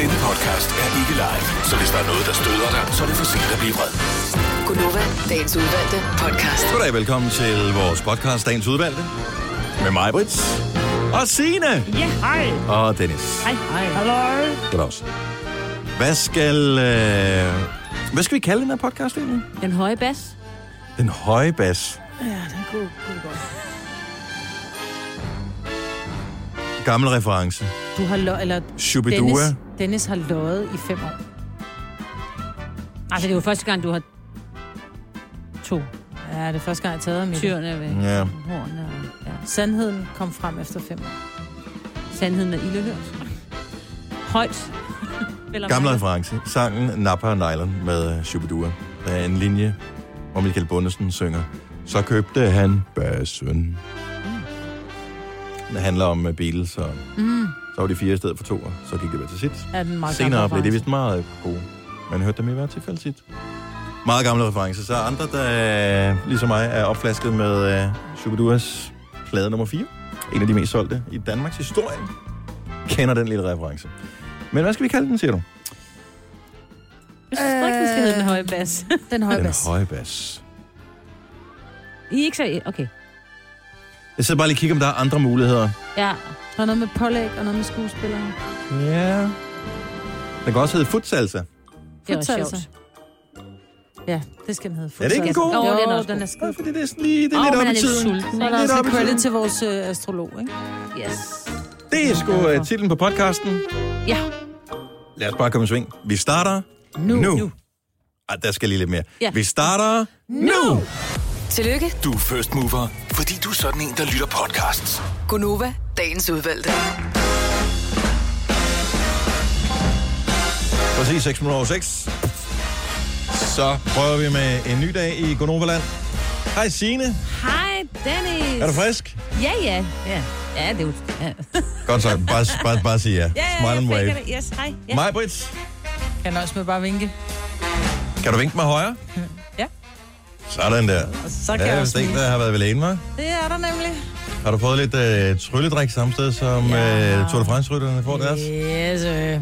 Denne podcast er ikke live, så hvis der er noget, der støder dig, så er det for sent at blive vred. Gunova, dagens udvalgte podcast. Goddag, velkommen til vores podcast, Dagens Udvalgte. Med mig, Brits. Og Signe. Ja, hej. Og Dennis. Hej, hej. Hallo. Goddag også. Hvad skal... Øh... Hvad skal vi kalde den her podcast egentlig? Den høje bas. Den høje bas. Ja, den kunne, kunne godt. Gammel reference. Du har lo- eller Shubidua. Dennis, Dennis har løjet i fem år. Altså, det er jo første gang, du har To. Ja, det er første gang, jeg har taget ham i tyrene væk. Ja. Hornene og ja. Sandheden kom frem efter fem år. sandheden er ildehørt. Højt. Gammel reference. Sangen Napa og Nylon med øh, Shubidua. Der er en linje, hvor Michael Bundesen synger. Så købte han bassen. Det handler om øh, Beatles, og Mm. så var de fire i stedet for to, og så gik det ved til sit. Er den meget Senere blev det vist meget gode. Man hørte dem i hvert tilfælde tit. Meget gamle referencer. Så andre, der øh, ligesom mig er opflasket med øh, Shubiduas plade nummer 4. En af de mest solgte i Danmarks historie. Kender den lille reference. Men hvad skal vi kalde den, siger du? Jeg synes ikke, den skal hedde den høje bas. Den høje Den bas. høje bas. I er ikke så... Okay. Jeg sidder bare lige og kigger, om der er andre muligheder. Ja. Der er noget med pålæg og noget med skuespillere. Ja. Den kan også hedde futsalsa. Det er Futsalsa. sjovt. Ja, det skal den hedde. Er det ikke en god? Jo, Jo, den er også den er skide fordi det er sådan lige, det er Åh, lidt man op er i lidt tiden. sulten. Så er der Lidt også op i tiden. til vores øh, astrolog, ikke? Yes. Det er sgu uh, titlen på podcasten. Ja. Lad os bare komme i sving. Vi starter Nu. nu. nu. Ej, der skal lige lidt mere. Ja. Vi starter nu. Tillykke, Du er first mover, fordi du er sådan en, der lytter podcasts. Gunova, dagens udvalgte. Præcis 6 minutter over 6. Så prøver vi med en ny dag i Gonoverland. Hej Signe. Hej, Dennis. Er du frisk? Ja, ja. Ja, ja det er jo... Ja, Godt så. Bare, bare, bare sige ja. ja, Smile and jeg wave. det. Yes, hej. Ja. Mig, Brits. Kan nøjes med bare at vinke. Kan du vinke mig højere? Ja. Sådan der. Og så kan Ja, jeg også smile. der har været vel ene, hva'? Det er der nemlig. Har du fået lidt øh, trylledrik samme sted, som Ja. øh, Tour de France-rytterne får deres? Yes, øh.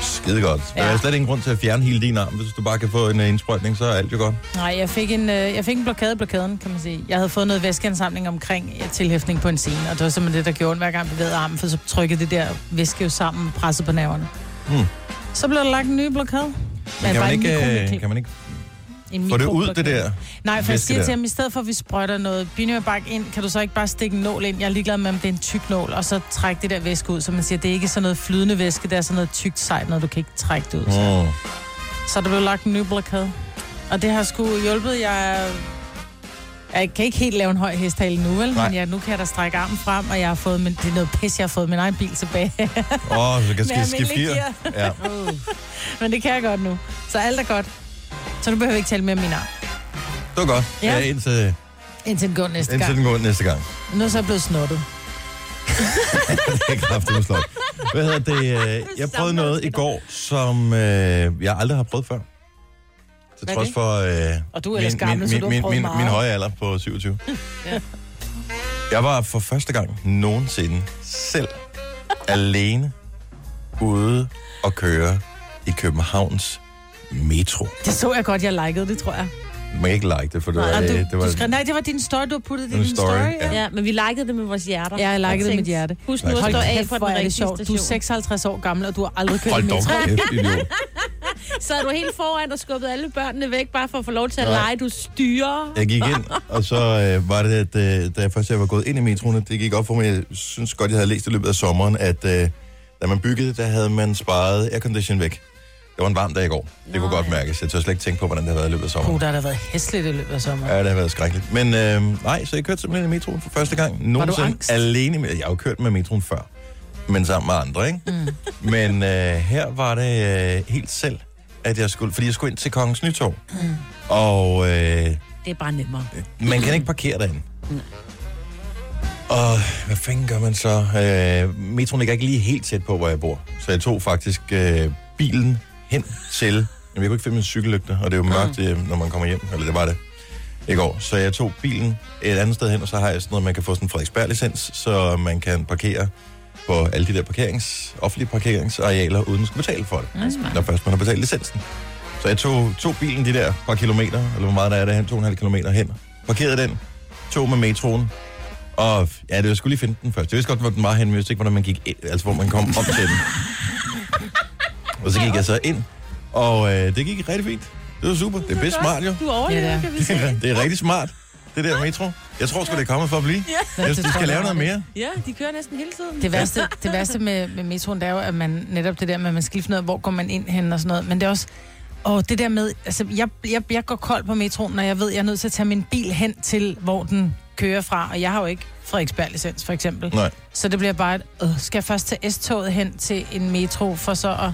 Skide godt. Der Ja. er slet ingen grund til at fjerne hele din arm. Hvis du bare kan få en øh, indsprøjtning, så er alt jo godt. Nej, jeg fik, en, øh, jeg fik en blokade i blokaden, kan man sige. Jeg havde fået noget væskeansamling omkring øh, tilhæftning på en scene, og det var simpelthen det, der gjorde, hver gang bevægede armen, for så trykkede det der væske jo sammen, presset på nerverne. Hmm. Så blev der lagt en ny blokade. Men kan man, en ikke, kan man ikke En få det ud, det der? Nej, for jeg siger til ham, i stedet for at vi sprøjter noget binyrbark ind, kan du så ikke bare stikke en nål ind? Jeg er ligeglad med, om det er en tyk nål, og så trække det der væske ud. Så man siger, det er ikke sådan noget flydende væske, det er sådan noget tykt sejt, når du kan ikke trække det ud. Så, Mm. så der blev lagt en ny blokade. Og det har sgu hjulpet. Jeg, jeg kan ikke helt lave en høj hesthale nu, vel? Nej. Men jeg, nu kan jeg da strække armen frem, og jeg har fået, men det er noget pis, jeg har fået min egen bil tilbage. Åh, oh, så kan skifte gear. Ja. men det kan jeg godt nu. Så alt er godt. Så nu behøver ikke tale mere om min arm. Det var godt. Ja. Ja. Indtil, Indtil den går næste indtil gang. den går næste gang. Nu er så blevet snottet. det er kraftigt slået. Hvad hedder det? øh, Jeg prøvede noget i går, som øh, jeg aldrig har prøvet før. Til trods for øh, Og du er min, gammel, min, så min, du min høje alder på 27. Ja. Jeg var for første gang nogensinde selv alene ude og køre i Københavns metro. Det så jeg godt, jeg likede det, tror jeg. Man kan ikke like det, for det var... Nej, øh, du, det var du skrev, nej, det var din story, du har puttet det i din story, story. ja. Ja, men vi likede det med vores hjerter. Ja, jeg likede det med hjerte. Husk nu at stå af på den det rigtige sjovt. Du er station. 56 år gammel, og du har aldrig kørt Hold dog metro. kæft, idiot. Så er du helt foran og skubbede alle børnene væk, bare for at få lov til at Nej. lege. Du styrer. Jeg gik ind, og så øh, var det, at øh, da jeg først jeg var gået ind i metroen, det gik op for mig, jeg synes godt, jeg havde læst i løbet af sommeren, at øh, da man byggede, der havde man sparet aircondition væk. Det var en varm dag i går. Det kunne Nå, godt mærkes. Jeg tør slet ikke tænke på, hvordan det har været i løbet af sommeren. Uh, der har da været hæsligt i løbet af sommeren. Ja, det har været skrækkeligt. Men øh, nej, så jeg kørte simpelthen i metroen for første gang. Nogensinde alene. Med, jeg har jo kørt med metroen før, men sammen med andre, ikke? Mm. Men øh, her var det øh, helt selv, at jeg skulle... Fordi jeg skulle ind til Kongens Nytorv. Mm. Og øh, Det er bare nemmere. man kan ikke parkere derinde. Og hvad fanden gør man så? Øh, metroen ligger ikke lige helt tæt på, hvor jeg bor. Så jeg tog faktisk øh, bilen hen til... Jamen, jeg kunne ikke finde min cykellygte, og det er jo mørkt, øh, når man kommer hjem. Eller det var det i går. Så jeg tog bilen et andet sted hen, og så har jeg sådan noget, man kan få sådan en Frederiksberg-licens, så man kan parkere på alle de der parkerings, offentlige parkeringsarealer, uden at skulle betale for det, Mm. når først man har betalt licensen. Så jeg tog, tog bilen de der par kilometer, eller hvor meget der er der hen, to og en halv kilometer hen, parkerede den, tog med metroen, og ja, det var skulle lige finde den først. Jeg vidste godt, hvor den var hen, men jeg vidste ikke, hvordan man gik ind, altså hvor man kom op til den. Og så gik jeg så ind, og øh, det gik rigtig fint. Det var super. Det er bedst smart, jo. Du overlever, Ja, det er. kan vi er, det er rigtig smart, det der metro. Jeg tror sgu, det er kommet for at blive. Ja. Jeg synes, de skal lave noget mere. Ja, de kører næsten hele tiden. Det værste, det værste med, med metroen, det er jo, at man netop det der med, at man ud af, hvor går man ind hen og sådan noget. Men det er også, og det der med, altså jeg, jeg, jeg går kold på metroen, når jeg ved, jeg er nødt til at tage min bil hen til, hvor den kører fra. Og jeg har jo ikke Frederiksberg-licens, for eksempel. Nej. Så det bliver bare, et, øh, skal jeg først tage S-toget hen til en metro, for så at,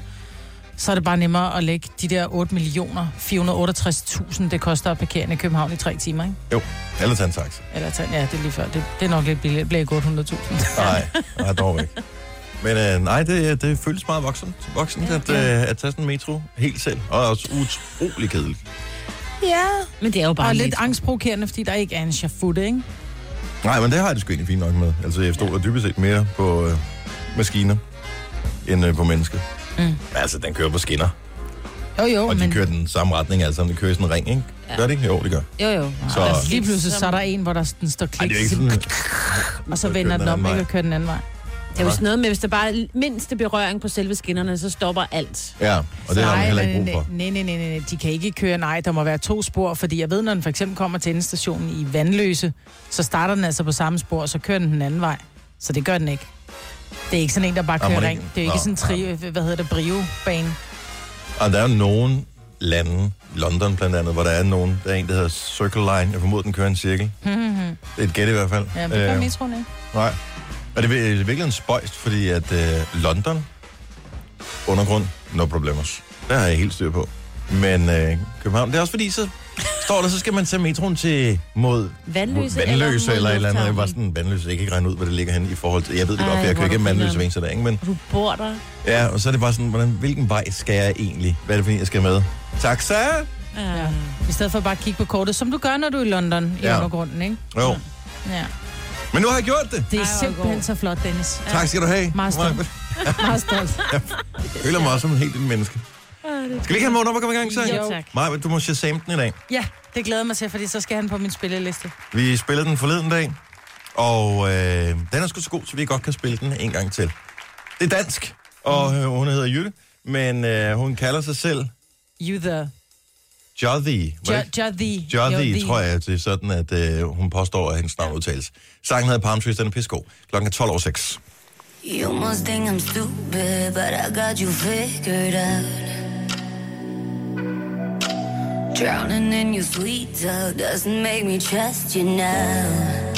så er det bare nemmere at lægge de der 8 millioner 468.000, det koster at parkere i København i tre timer, ikke? Jo, eller tage en taxa. Eller tage, ja, det er lige før. Det, det er nok lidt billigt. Det bliver ikke 800.000. Nej, nej, dog ikke. Men øh, nej, det, det føles meget voksen, voksent at, øh, at tage sådan en metro helt selv. Og også utrolig kedeligt. ja. Men det er jo bare Og lidt metro. angstprovokerende, fordi der ikke er en chafut, ikke? Nej, men det har jeg det sgu egentlig fint nok med. Altså, jeg stoler dybest set mere på øh, maskiner, end øh, på mennesker. Mm. Altså, den kører på skinner. Jo, jo, Og de men kører den samme retning, altså den kører i sådan en ring, ikke? Ja. Gør det ikke? Jo, det gør. Jo, jo. Så- altså, lige pludselig så er der en, hvor der den står Ej, klik, det er ikke sådan... og så vender den den om, ikke? Og kører den anden vej. Det er jo sådan noget med, hvis der bare er mindste berøring på selve skinnerne, så stopper alt. Ja, og det har man Nej, heller ikke brug for. Nej, nej, nej, nej, nej, de kan ikke køre, nej, der må være to spor, fordi jeg ved, når den for eksempel kommer til endestationen i Vandløse, så starter den altså på samme spor, og så kører den den anden vej. Så det gør den ikke. Det er ikke sådan en, der bare kører det ring. Det er jo ikke Nå, sådan en tri, hvad hedder det, brio-bane. Og der er jo nogle lande, London blandt andet, hvor der er nogen, der er en, der hedder Circle Line. Jeg formoder, den kører en cirkel. Det er et gæt i hvert fald. Ja, men det gør Øh, metroen ikke. Nej. Og det er er virkelig en spøjst, fordi at øh, London, undergrund, no problemos. Der har jeg helt styr på. Men øh, København, det er også fordi, så står der, så skal man tage metroen til mod Vandløse, Vandløse mod eller et eller andet. Jeg var sådan, Vandløse, jeg kan ikke regne ud, hvad det ligger henne i forhold til... Jeg ved det Ej, godt, for jeg hvor kører igennem er du Vandløse hver eneste dag, ikke? Men du bor der. ja, og så er det bare sådan, hvordan, hvilken vej skal jeg egentlig? Hvad er det for en, jeg skal med? Taxa? Ja. I stedet for bare at kigge på kortet, som du gør, når du er i London i Ja. undergrunden, ikke? Jo. Ja. Men nu har jeg gjort det. Det er Ej, hvor simpelthen god. så flot, Dennis. Tak skal du have. Meget stolt. Meget stolt. Jeg føler mig også som en helt lille menneske. Skal vi ikke have en morgen op og komme i gang, så? Jo, tak. Maja, du må shazame den i dag. Ja, det glæder mig til, fordi så skal han på min spilleliste. Vi spillede den forleden dag, og øh, den er sgu så god, så vi godt kan spille den en gang til. Det er dansk, og øh, hun hedder Jytte, men øh, hun kalder sig selv You the... Jodhi. Jodhi. Jodhi, tror jeg, det er sådan, at øh, hun påstår, at hendes navn udtales. Sangen hedder Palm Trees, den er pissegod. Klokken er 12 over 6. You must think I'm stupid, but I got you figured out. Drowning in your sweet talk doesn't make me trust you now.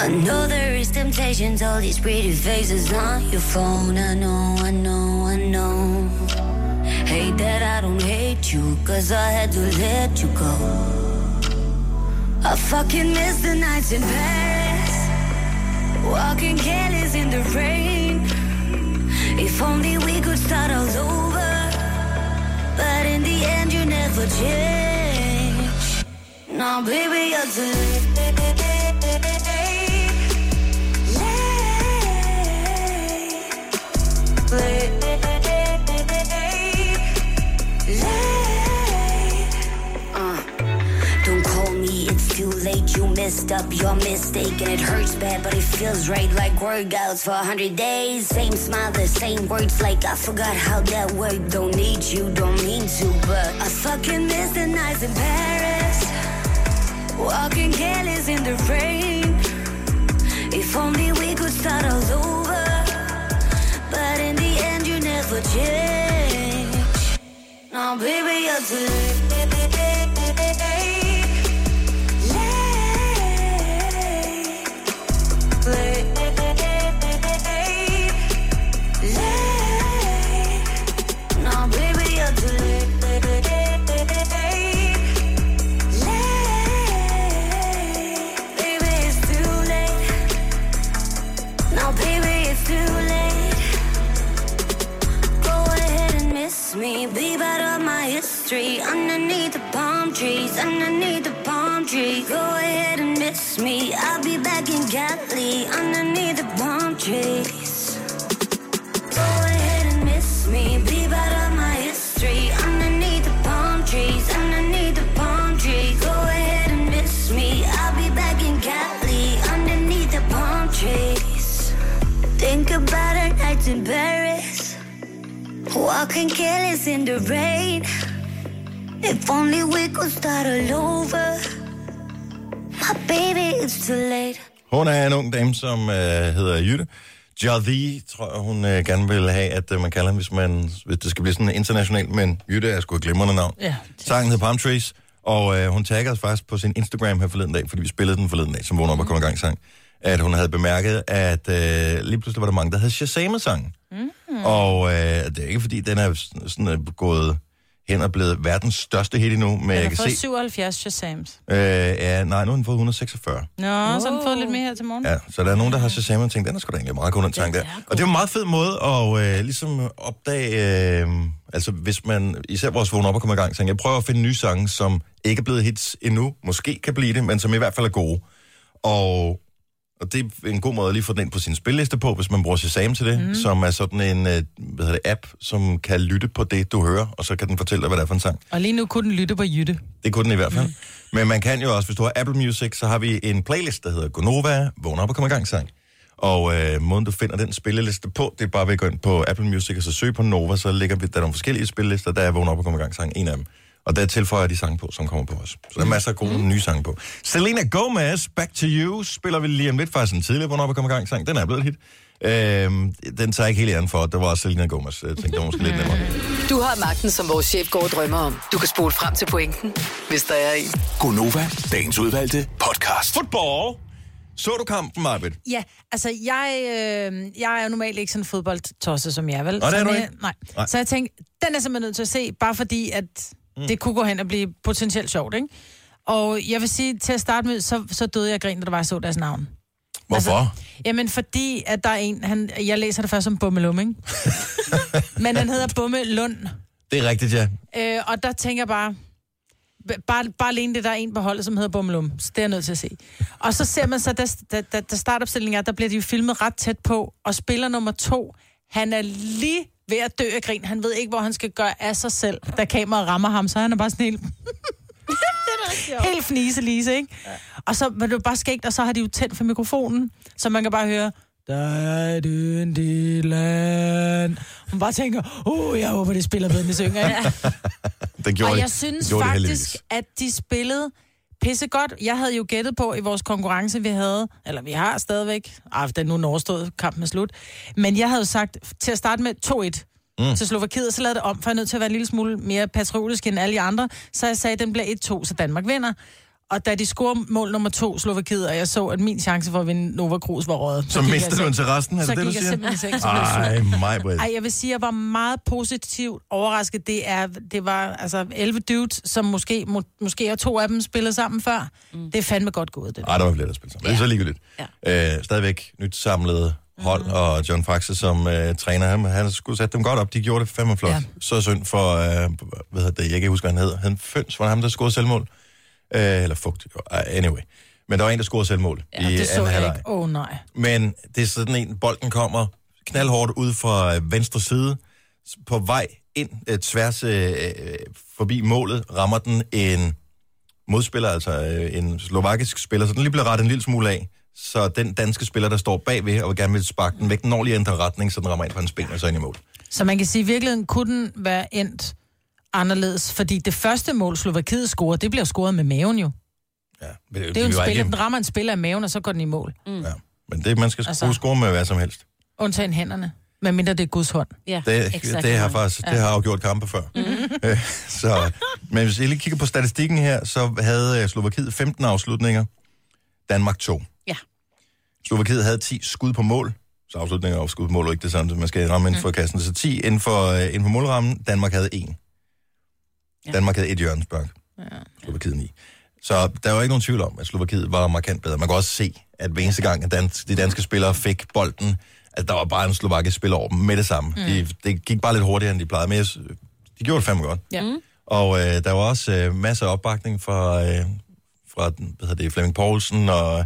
I know there is temptations, all these pretty faces on your phone. I know, I know, I know. Hate that I don't hate you, cause I had to let you go. I fucking miss the nights in Paris. Walking careless in the rain. If only we could start all over. In the end, you never change. Now, baby, you're. Late. Late. Late. You messed up your mistake, and it hurts bad, but it feels right like workouts for a hundred days. Same smile, the same words, like I forgot how that worked. Don't need you, don't mean to, but I fucking miss the nights in Paris. Walking careless in the rain. If only we could start all over, but in the end, you never change. Now, baby, you're too late. Underneath the palm tree. Go ahead and miss me. I'll be back in Cali underneath the palm trees. Go ahead and miss me. Be part of my history underneath the palm trees. Underneath the palm trees. Go ahead and miss me. I'll be back in Cali underneath the palm trees. Think about our nights in Paris. Walking careless in the rain. If only we could start all over. My baby, it's too late. Hun er en ung dame, som øh, hedder Jytte. Jardi, tror jeg, hun øh, gerne vil have, at øh, man kalder hende, hvis, man, hvis det skal blive sådan internationalt, men Jytte er sgu et glimrende navn. Ja. Sangen hedder Palm Trees, og øh, hun tagger os faktisk på sin Instagram her forleden dag, fordi vi spillede den forleden dag, som vågner op og kommer i gang sang, at hun havde bemærket, at øh, lige pludselig var der mange, der havde shazamet sangen. Mm. Og øh, det er ikke, fordi den er sådan, sådan er gået hen og blevet verdens største hit endnu, men Jeg kan fået se... 77 Shazams. Øh, ja, nej, nu har den fået 146. Nå, så har den fået lidt mere her til morgen. Ja, så der er nogen, der har Shazam og tænkt, den er sgu da egentlig meget god, den sang der. Og det er en meget fed måde at øh, ligesom opdage, øh, altså hvis man, især vores vågne op og komme i gang, sang, jeg prøver at finde nye sange, som ikke er blevet hits endnu, måske kan blive det, men som i hvert fald er gode. Og, og det er en god måde at lige få den ind på sin spilliste på, hvis man bruger Shazam til det, mm. som er sådan en øh, hvad hedder det, app, som kan lytte på det, du hører, og så kan den fortælle dig, hvad det er for en sang. Og lige nu kunne den lytte på Jytte. Det kunne den i hvert fald. Mm. Men man kan jo også, hvis du har Apple Music, så har vi en playlist, der hedder Gonova, vågn op og kom i gang sang. Og øh, måden du finder den spilleliste på, det er bare ved at gå ind på Apple Music og så søge på Nova, så ligger vi, der er nogle forskellige spillelister, der er vågn op og kom i gang sang, en af dem. Og der tilføjer jeg de sange på, som kommer på os. Så der er masser af gode mm. nye sange på. Selena Gomez, Back to You, spiller vi lige om lidt, faktisk en tidligere vågn op og kom i gang sang. Den er blevet et hit. Øhm, den tager jeg ikke helt æren for, det var også Selena Gomez. Jeg tænkte, det var måske lidt nemmere. Du har magten, som vores chef går og drømmer om. Du kan spole frem til pointen, hvis der er en. Gonova, dagens udvalgte podcast. Football! Så du kampen, Marbet? Ja, altså jeg, øh, jeg er jo normalt ikke sådan en fodboldtosse som jeg, vel? Nå, det er Så du jeg- ikke. Nej. Nej. nej. Så jeg tænkte, den er simpelthen nødt til at se, bare fordi, at mm. det kunne gå hen og blive potentielt sjovt, ikke? Og jeg vil sige, til at starte med, så, så døde jeg grin, da der var så deres navn. Hvorfor? Altså, Jamen, fordi at der er en, han, jeg læser det først som Bummelum, ikke? Men han hedder Bumme Lund. det er rigtigt, ja. Øh, og der tænker jeg bare, bare, bare alene det, der er en på holdet, som hedder Bummelum. Så det er jeg nødt til at se. Og så ser man så, da, da, da, da startopstillingen er, der bliver de jo filmet ret tæt på, og spiller nummer to, han er lige ved at dø af grin. Han ved ikke, hvor han skal gøre af sig selv, da kameraet rammer ham, så han er bare sådan helt... helt fniselise, ikke? Ja. Og så var det jo bare skægt, og så har de jo tændt for mikrofonen, så man kan bare høre, der er du en del af... Hun bare tænker, oh, jeg håber, det spiller bedre, end det synger. Ja. Det gjorde Og de. jeg synes gjorde de faktisk, heldigvis. at de spillede pisse godt. Jeg havde jo gættet på i vores konkurrence, vi havde, eller vi har stadigvæk, ah, den nu er overstået, kampen er slut, men jeg havde jo sagt til at starte med 2-1 mm. til Slovakiet, så lavede det om, for jeg er nødt til at være en lille smule mere patriotisk end alle de andre, så jeg sagde, at den bliver 1-2, så Danmark vinder. Og da de scorer mål nummer to, Slovakiet, og jeg så, at min chance for at vinde Nova Cruz var røget. Så gik mister jeg du resten, er Så det det, gik du jeg siger? simpelthen så blev jeg sur. Ej, mig. Ej, jeg vil sige, at jeg var meget positivt overrasket. Det, er, det var altså 11 dudes, som måske, må, måske er to af dem spillet sammen før. Mm. Det er fandme godt gået, det. Ej, der var flere, der spillede sammen. Det er så ligegyldigt. Ja. Øh, stadigvæk nyt samlet hold, mm. og John Faxe som øh, træner, han, han skulle sætte dem godt op. De gjorde det fandme flot. Ja. Ja. Så synd for, øh, hvad hedder det, jeg kan ikke huske, hvad han hed. Han Føns, var det ham, der scorede selvmål? Øh, eller Fugt. Uh, anyway. Men der var en, der scorede selvmål Ja, i det så anden halvleg. Åh, oh, nej. Men det er sådan en, bolden kommer knaldhårdt ud fra øh, venstre side, på vej ind øh, tværs øh, øh, forbi målet, rammer den en modspiller, altså øh, en slovakisk spiller, så den lige bliver rettet en lille smule af. Så den danske spiller, der står bagved og gerne vil sparke den væk, den når lige ændrer retning, så den rammer ind på hans ben og så ind i mål. Så man kan sige, at i virkeligheden kunne den være endt anderledes, fordi det første mål, Slovakiet scorede, det bliver scoret med maven jo. Ja, men Det er jo en spiller, den rammer en spiller af maven, og så går den i mål. Mm. Ja, men det, man skal Altså- altså... score med hvad som helst. Undtagen hænderne. Men mindre det er Guds hånd. Ja, Det, exakt. det har faktisk det har afgjort kampe før. Mm-hmm. så, men hvis jeg lige kigger på statistikken her, så havde øh, Slovakiet 15 afslutninger, Danmark 2. Ja. Slovakiet havde 10 skud på mål, så afslutninger og skud på mål er ikke det samme, man skal ramme inden for kassen. Så 10 inden for, øh, inden for målrammen, Danmark havde 1. Ja. Danmark havde et hjørnespark, ja. Slovakiet 9. Så der var ikke nogen tvivl om, at Slovakiet var markant bedre. Man kan også se, at hver eneste gang, at dans, de danske spillere fik bolden, at der var bare en slovakisk spiller over dem med det samme. Mm. De, det gik bare lidt hurtigere, end de plejede, men jeg, de gjorde det fandme godt. Ja. Mm. Og øh, der var også øh, masser af opbakning fra, øh, fra den, hvad hedder det, Flemming Poulsen og,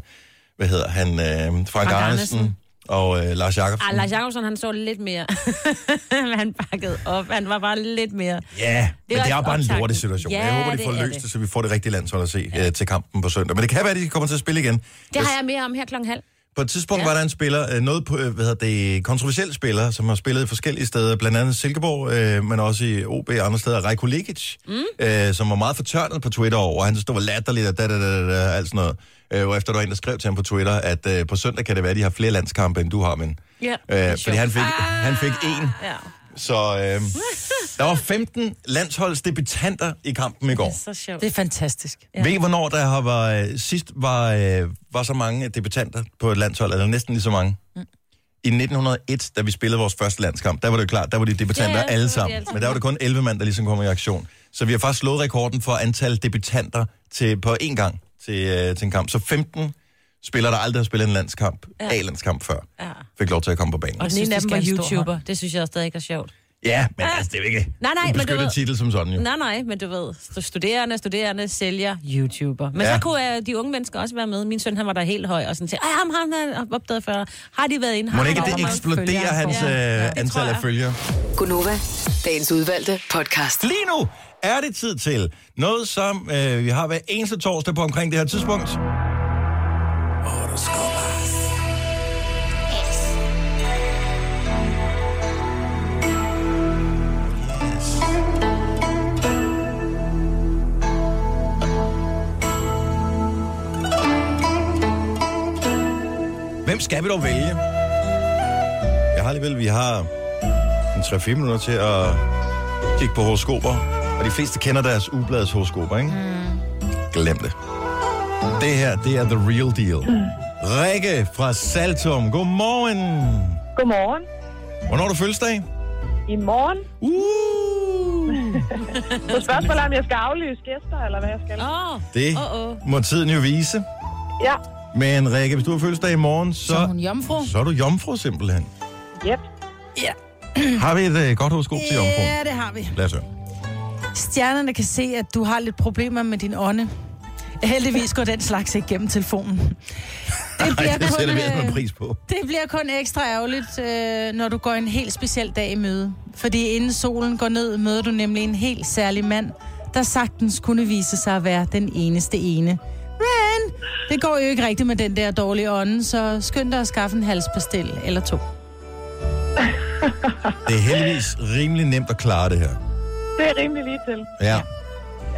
hvad hedder han, øh, Frank, Frank Arnesen Arnesen. Og øh, Lars Jakobsen. Ah, Lars Jacobsen, han så lidt mere. han bakkede op. Han var bare lidt mere... Ja, men det er bare en optakten. lortesituation. Ja, jeg håber, de det får løst det. det, så vi får det rigtige landshold at se ja. til kampen på søndag. Men det kan være, at de kommer til at spille igen. Det har jeg mere om her klokken halv. På et tidspunkt ja. Var der en spiller, øh, noget på, øh, hvad hedder det, kontroversiel spiller, som har spillet forskellige steder, blandt andet Silkeborg, øh, men også i OB og andre steder, Rejko Lekic, mm. øh, som var meget fortørnet på Twitter over, og han stod latterligt og da, da, da, da, alt sådan noget. Øh, og efter der var en, der skrev til ham på Twitter, at øh, på søndag kan det være, at de har flere landskampe, end du har, men... Ja, Øh, fordi han fik, han fik en. Ja. Så øh, der var 15 landsholdsdebutanter i kampen i går. Så sjovt. Det er fantastisk. Ja. Ved I, hvornår der har været, sidst var, øh, var så mange debutanter på et landshold, eller næsten lige så mange? Mm. I 1901, da vi spillede vores første landskamp, der var det jo klart, der var de debutanter Ja, ja, sammen. alle sammen. Men der var det kun 11 mand, der ligesom kom i aktion. Så vi har faktisk slået rekorden for antal debutanter til, på én gang til, øh, til en kamp. Så 15 spillere, der aldrig har spillet en landskamp, ja. Ja. A-landskamp før, Ja. fik lov til at komme på banen. Og den ene af de dem var YouTuber. Det synes jeg stadig ikke er sjovt. Ja, men altså, det er jo ikke Nej, nej, en men du beskyttet ved- titel som sådan jo. Nej, nej, men du ved, stu- studerende, studerende, sælger, YouTuber. Men Ja. ja. så kunne uh, de unge mennesker også være med. Min søn, han var der helt høj, og sådan til, ej, ham, ham, han har opdaget før. Har de været inde? Må Har ikke det følgere hans øh, Ja, det antal af følgere? Gunova, dagens udvalgte podcast. Lige nu er det tid til noget, som øh, vi har hver eneste torsdag på omkring det her tidspunkt. Skal vi dog vælge? Jeg har alligevel, vi har en 3-4 minutter til at kigge på horoskoper. Og de fleste kender deres ugebladets horoskoper, ikke? Mm. Glem det. Det her, det er the real deal. Rikke fra Saltum, godmorgen. Godmorgen. Hvornår er du fødselsdag? I morgen. Uh, Så spørgsmålet er, om jeg skal aflyse gæster, eller hvad jeg skal. Åh, det åh, åh. må tiden jo vise. Ja. Men Rikke, hvis du har fødselsdag i morgen, så, Så er hun jomfru. så er du jomfru simpelthen. Yep. Har vi et uh, godt horoskop til jomfru? Ja, det har vi. Lad os høre. Stjernerne kan se, at du har lidt problemer med din ånde. Heldigvis går den slags ikke gennem telefonen. Det Ej, bliver, det vi altså kun, en øh, pris på. det bliver kun ekstra ærgerligt, øh, når du går en helt speciel dag i møde. Fordi inden solen går ned, møder du nemlig en helt særlig mand, der sagtens kunne vise sig at være den eneste ene. Det går jo ikke rigtigt med den der dårlige ånde, så skynd dig at skaffe en halspastil eller to. Det er heldigvis rimelig nemt at klare det her. Det er rimelig lige til. Ja.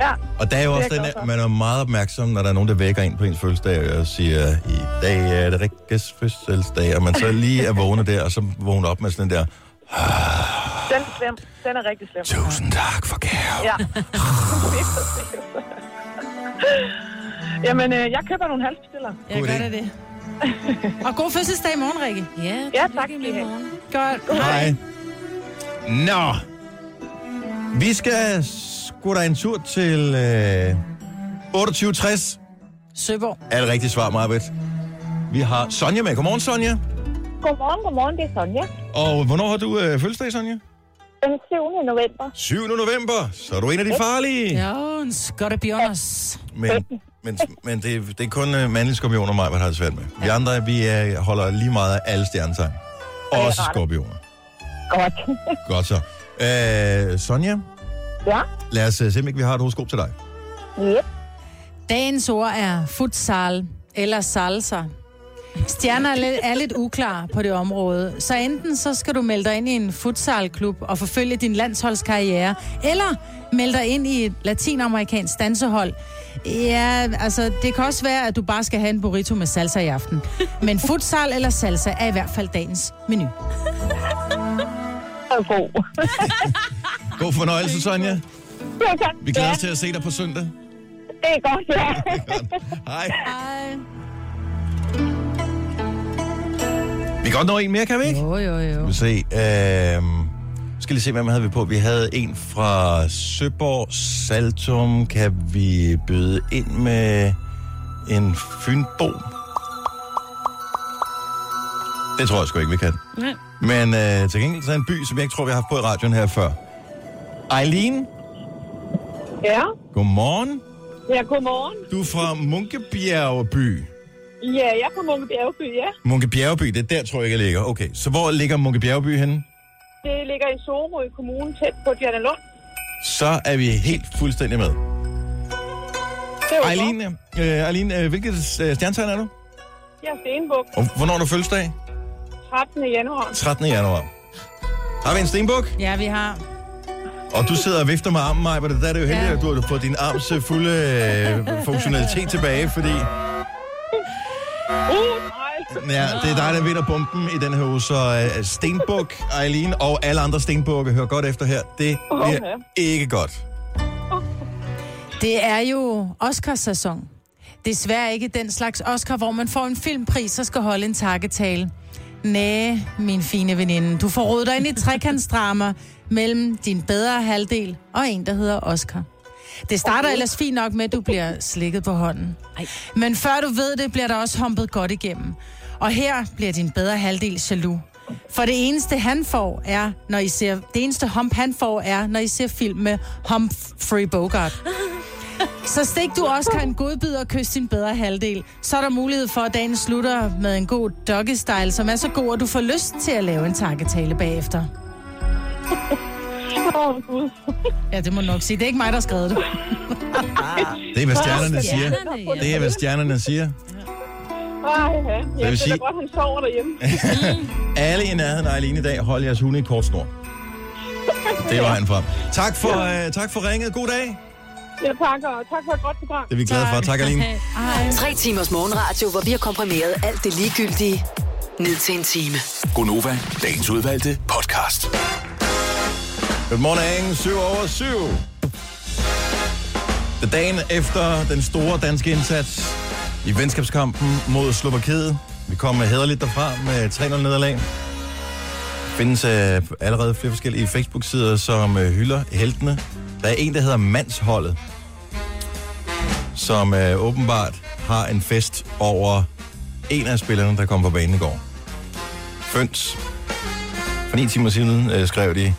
Ja. Og der er jo også den, at man er meget opmærksom, når der er nogen, der vækker en på ens fødselsdag og siger, i dag er det Rikkes fødselsdag, og man så lige er vågnet der, og så vågner op med sådan den der, Den er slem. Den er rigtig slem. tusind tak for gave. Ja. Jamen, øh, jeg køber nogle halspastiller. Jeg God gør det det. Og god fødselsdag i morgen, Rikke. Ja, Ja, tak I morgen. Godt. Hej. Nå. Vi skal sgu da en tur til øh, 2860. Søborg. Er det rigtigt svar, Marbet? Vi har Sonja med. Godmorgen, Sonja. Godmorgen, godmorgen. Det er Sonja. Og hvornår har du øh, fødselsdag, Sonja? Den 7. november. 7. november. Så er du en af de farlige. Ja, en be honest. Men, men, men det, er- det er kun uh, mandlige skorpioner, mig, hvad har det svært med. Vi andre, vi uh, holder lige meget af alle stjernetegn. Også skorpioner. Godt. Godt så. Uh, Sonja, ja. lad os uh, se, om ikke vi har et horoskop til dig. Yep. Dagens ord er futsal eller salsa. Stjerner er lidt, er lidt uklare på det område, så enten så skal du melde dig ind i en futsalklub og forfølge din landsholdskarriere, eller melde dig ind i et latinamerikansk dansehold. Ja, altså, det kan også være, at du bare skal have en burrito med salsa i aften. Men futsal eller salsa er i hvert fald dagens menu. God. God fornøjelse, Sonja. Ja, tak. Vi glæder os til at se dig på søndag. det er godt, ja. Hej. Hej. Vi kan godt nå en mere, kan vi ikke? Jo, jo, jo. Vi se. Øh, skal lige se, hvem havde vi på. Vi havde en fra Søborg Saltum. Kan vi byde ind med en Fynbo? Det tror jeg sgu ikke, vi kan. Nej. Men øh, til gengæld så er en by, som jeg ikke tror, vi har haft på i radioen her før. Eileen, Ja. godmorgen. Ja, godmorgen. Du er fra Munkebjergby. Ja, jeg er fra Munke Bjergby, ja. Munkebjergby, det er der, tror jeg, jeg ligger. Okay, så hvor ligger Munkebjergby henne? Det ligger i Sorø Kommune, tæt på Lund. Så er vi helt fuldstændig med. Eileen, øh, Eileen øh, hvilket øh, stjernetegn er du? Jeg er Stenbuk, Og hvornår er du fødselsdag? 13. januar. 13. januar. Har vi en stenbuk? Ja, vi har. Og du sidder og vifter med armen, Maja, men der er det jo heldigt, Ja. at du har fået din arms fulde øh, funktionalitet tilbage, fordi Uh, nej. ja, det er dig, der vinder bomben i den her uge. Så øh, Stenbuk, Eileen og alle andre stenbukke, hør godt efter her. Det bliver Okay. ikke godt. Det er jo Oscars-sæson. Desværre ikke den slags Oscar, hvor man får en filmpris og skal holde en takketale. Næh, min fine veninde, du får rodet dig ind i et trekantsdrama mellem din bedre halvdel og en, der hedder Oscar. Det starter ellers fint nok med, at du bliver slikket på hånden. Ej. Men før du ved det, bliver der også humpet godt igennem. Og her bliver din bedre halvdel jaloux. For det eneste han får er, når I ser, det eneste hump han får er, når I ser film med Humphrey Bogart. Så stik du Oscar en godbid og kys din bedre halvdel. Så er der mulighed for, at dagen slutter med en god doggy-style, som er så god, at du får lyst til at lave en takketale bagefter. Åh, Gud. Ja, det må du nok sige. Det er ikke mig, der har skrevet det. Det er, hvad stjernerne siger. Stjernerne, ja. Det er, hvad stjernerne siger. Ej, ja. vil det er sige- godt, han sover derhjemme. Alle i nærheden af Eileen i dag, hold jeres hunde i kort snor. Det var han frem. Tak for, øh, tak for ringet. God dag. Ja, tak, og tak for et godt program. Det er vi glade for. Tak, Eileen. Tre timers morgenradio, hvor vi har komprimeret alt det ligegyldige ned til en time. Gonova, dagens udvalgte podcast. Good morning, 7 over 7. Det dagen efter den store danske indsats i venskabskampen mod Slovakiet. Vi kom hederligt derfra med 3-0 nederlag. Der findes øh, allerede flere forskellige Facebook-sider, som øh, hylder heltene. Der er en, der hedder Mandsholdet, som øh, åbenbart har en fest over en af spillerne, der kom på banen i går. Føns. For ni timer siden øh, skrev de,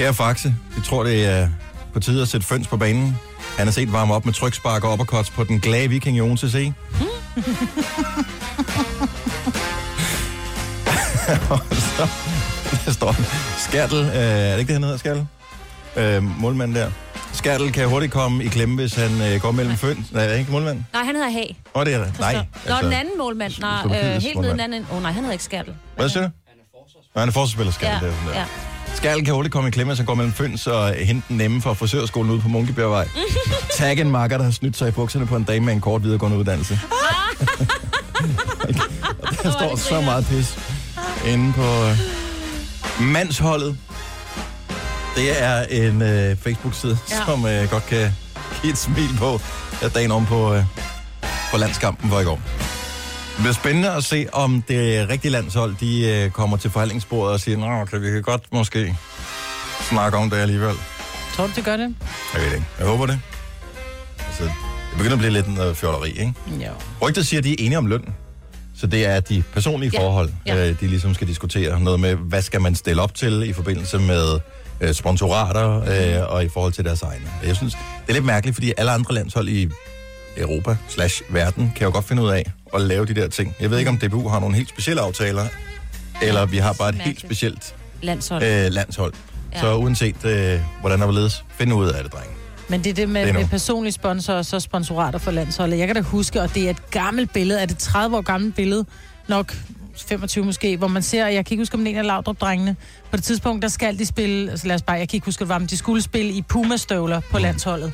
Kære Faxe, vi tror, det er på tide at sætte Føns på banen. Han har set varme op med trykspark og uppercuts på den glade viking i Odense C. Og så, der står Skærtel, øh, er det ikke det, han hedder, Skærtel? Øh, målmanden der. Skærtel kan hurtigt komme i klemme, hvis han øh, går mellem Føns. Nej, er det ikke målmanden? Nej, han hedder Hag. Åh, det er det. Nej. Nå, den anden målmand. Nej, øh, helt nede målmand. den anden. Åh oh, nej, han hedder ikke Skærtel. Hvad siger du? Nå, han er forsvarsspiller, Skærtel. Ja, det er sådan der. ja. Skærtel kan hurtigt komme i klemme, han går mellem Føns og hente den nemme fra frisørskolen ude på Munkebjergvej. Tag en makker, der har snydt sig i bukserne på en dame med en kort videregående uddannelse. Og der står så meget pis inde på øh, mandsholdet. Det er en øh, Facebook-side, ja. Som øh, godt kan give et smil på at dagen om på, øh, på landskampen for i går. Det bliver spændende at se, om det rigtige landshold, de øh, kommer til forhandlingsbordet og siger, Nå, okay, vi kan godt måske snakke om det alligevel. Tror du, det gør det? Jeg ved det ikke. Jeg håber det. Altså, det begynder at blive lidt noget fjolleri, ikke? Jo. Rygter siger, at de er enige om løn. Så det er de personlige Ja. forhold, Ja. øh, de ligesom skal diskutere. Noget med, hvad skal man stille op til i forbindelse med øh, sponsorater øh, og i forhold til deres egne. Jeg synes, det er lidt mærkeligt, fordi alle andre landshold i Europa slash verden kan jo godt finde ud af at lave de der ting. Jeg ved ikke, om DBU har nogle helt specielle aftaler, eller vi har bare et helt specielt Landshold. øh, landshold. Ja. Så uanset øh, hvordan der vil ledes, finde ud af det, drenge. Men det er det med, Det er med personlige sponsorer og så sponsorater for landsholdet. Jeg kan da huske, og det er et gammelt billede, er det 30 år gammelt billede, nok 25 måske, hvor man ser, jeg kan ikke huske, om det er en af Laudrup-drengene, på det tidspunkt, der skal de spille, altså lad os bare, jeg kan ikke huske, hvad var, de skulle spille i Puma-støvler på landsholdet,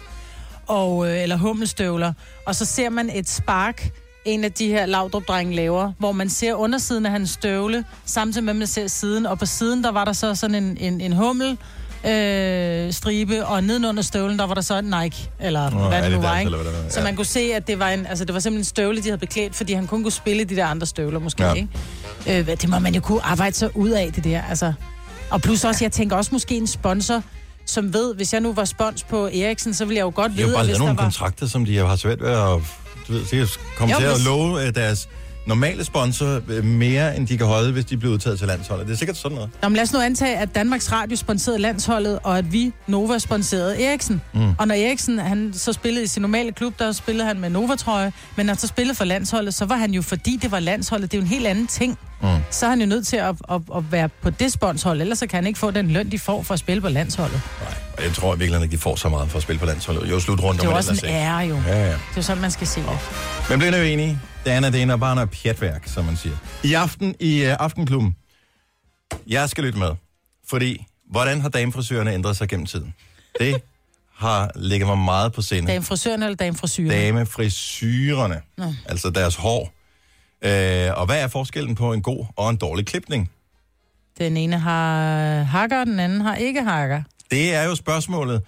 og, øh, eller hummelstøvler, og så ser man et spark, en af de her Laudrup-drenge laver, hvor man ser undersiden af hans støvle, samtidig med, at man ser siden, og på siden, der var der så sådan en, en, en hummel, øh, stribe, og nedenunder støvlen, der var der så en Nike, eller Nå, hvad det nu var, ikke? eller hvad det var, Så ja. man kunne se, at det var, en, altså, det var simpelthen en støvle, de havde beklædt, fordi han kun kunne spille de der andre støvler, måske, Ja. ikke? Øh, det må man jo kunne arbejde sig ud af, det der, altså. Og plus også, jeg tænker også måske en sponsor, som ved, hvis jeg nu var spons på Eriksen, så ville jeg jo godt De vide, har jo bare lavet nogle var... kontrakter, som de har svært ved at... Du ved, de kommer Jo, til at love øh, deres normale sponsor øh, mere, end de kan holde, hvis de bliver udtaget til landsholdet. Det er sikkert sådan noget. Nå, men lad os nu antage, at Danmarks Radio sponserede landsholdet, og at vi, Nova, sponserede Eriksen. Mm. Og når Eriksen, han så spillede i sin normale klub, der spillede han med Nova-trøje, men når han så spillede for landsholdet, så var han jo, fordi det var landsholdet, det er jo en helt anden ting. Mm. Så er han jo nødt til at, at, at være på det sponshold, ellers så kan han ikke få den løn, de får for at spille på landsholdet. Nej, og jeg tror virkelig ikke, de får så meget for at spille på landsholdet. Jo, slut rundt Det er jo også en ære, jo. Ja, ja. Det er jo sådan, man skal se det. Men bliver nu enige? Det andet det er bare noget pjatværk, som man siger. I aften i uh, Aftenklubben, jeg skal lytte med, fordi hvordan har damefrisørerne ændret sig gennem tiden? Det har ligget mig meget på sinde. Dame frisøren eller dame frisyren? Damefrisyrerne, altså deres hår. Øh, og hvad er forskellen på en god og en dårlig klipning? Den ene har hakker, den anden har ikke hakker. Det er jo spørgsmålet,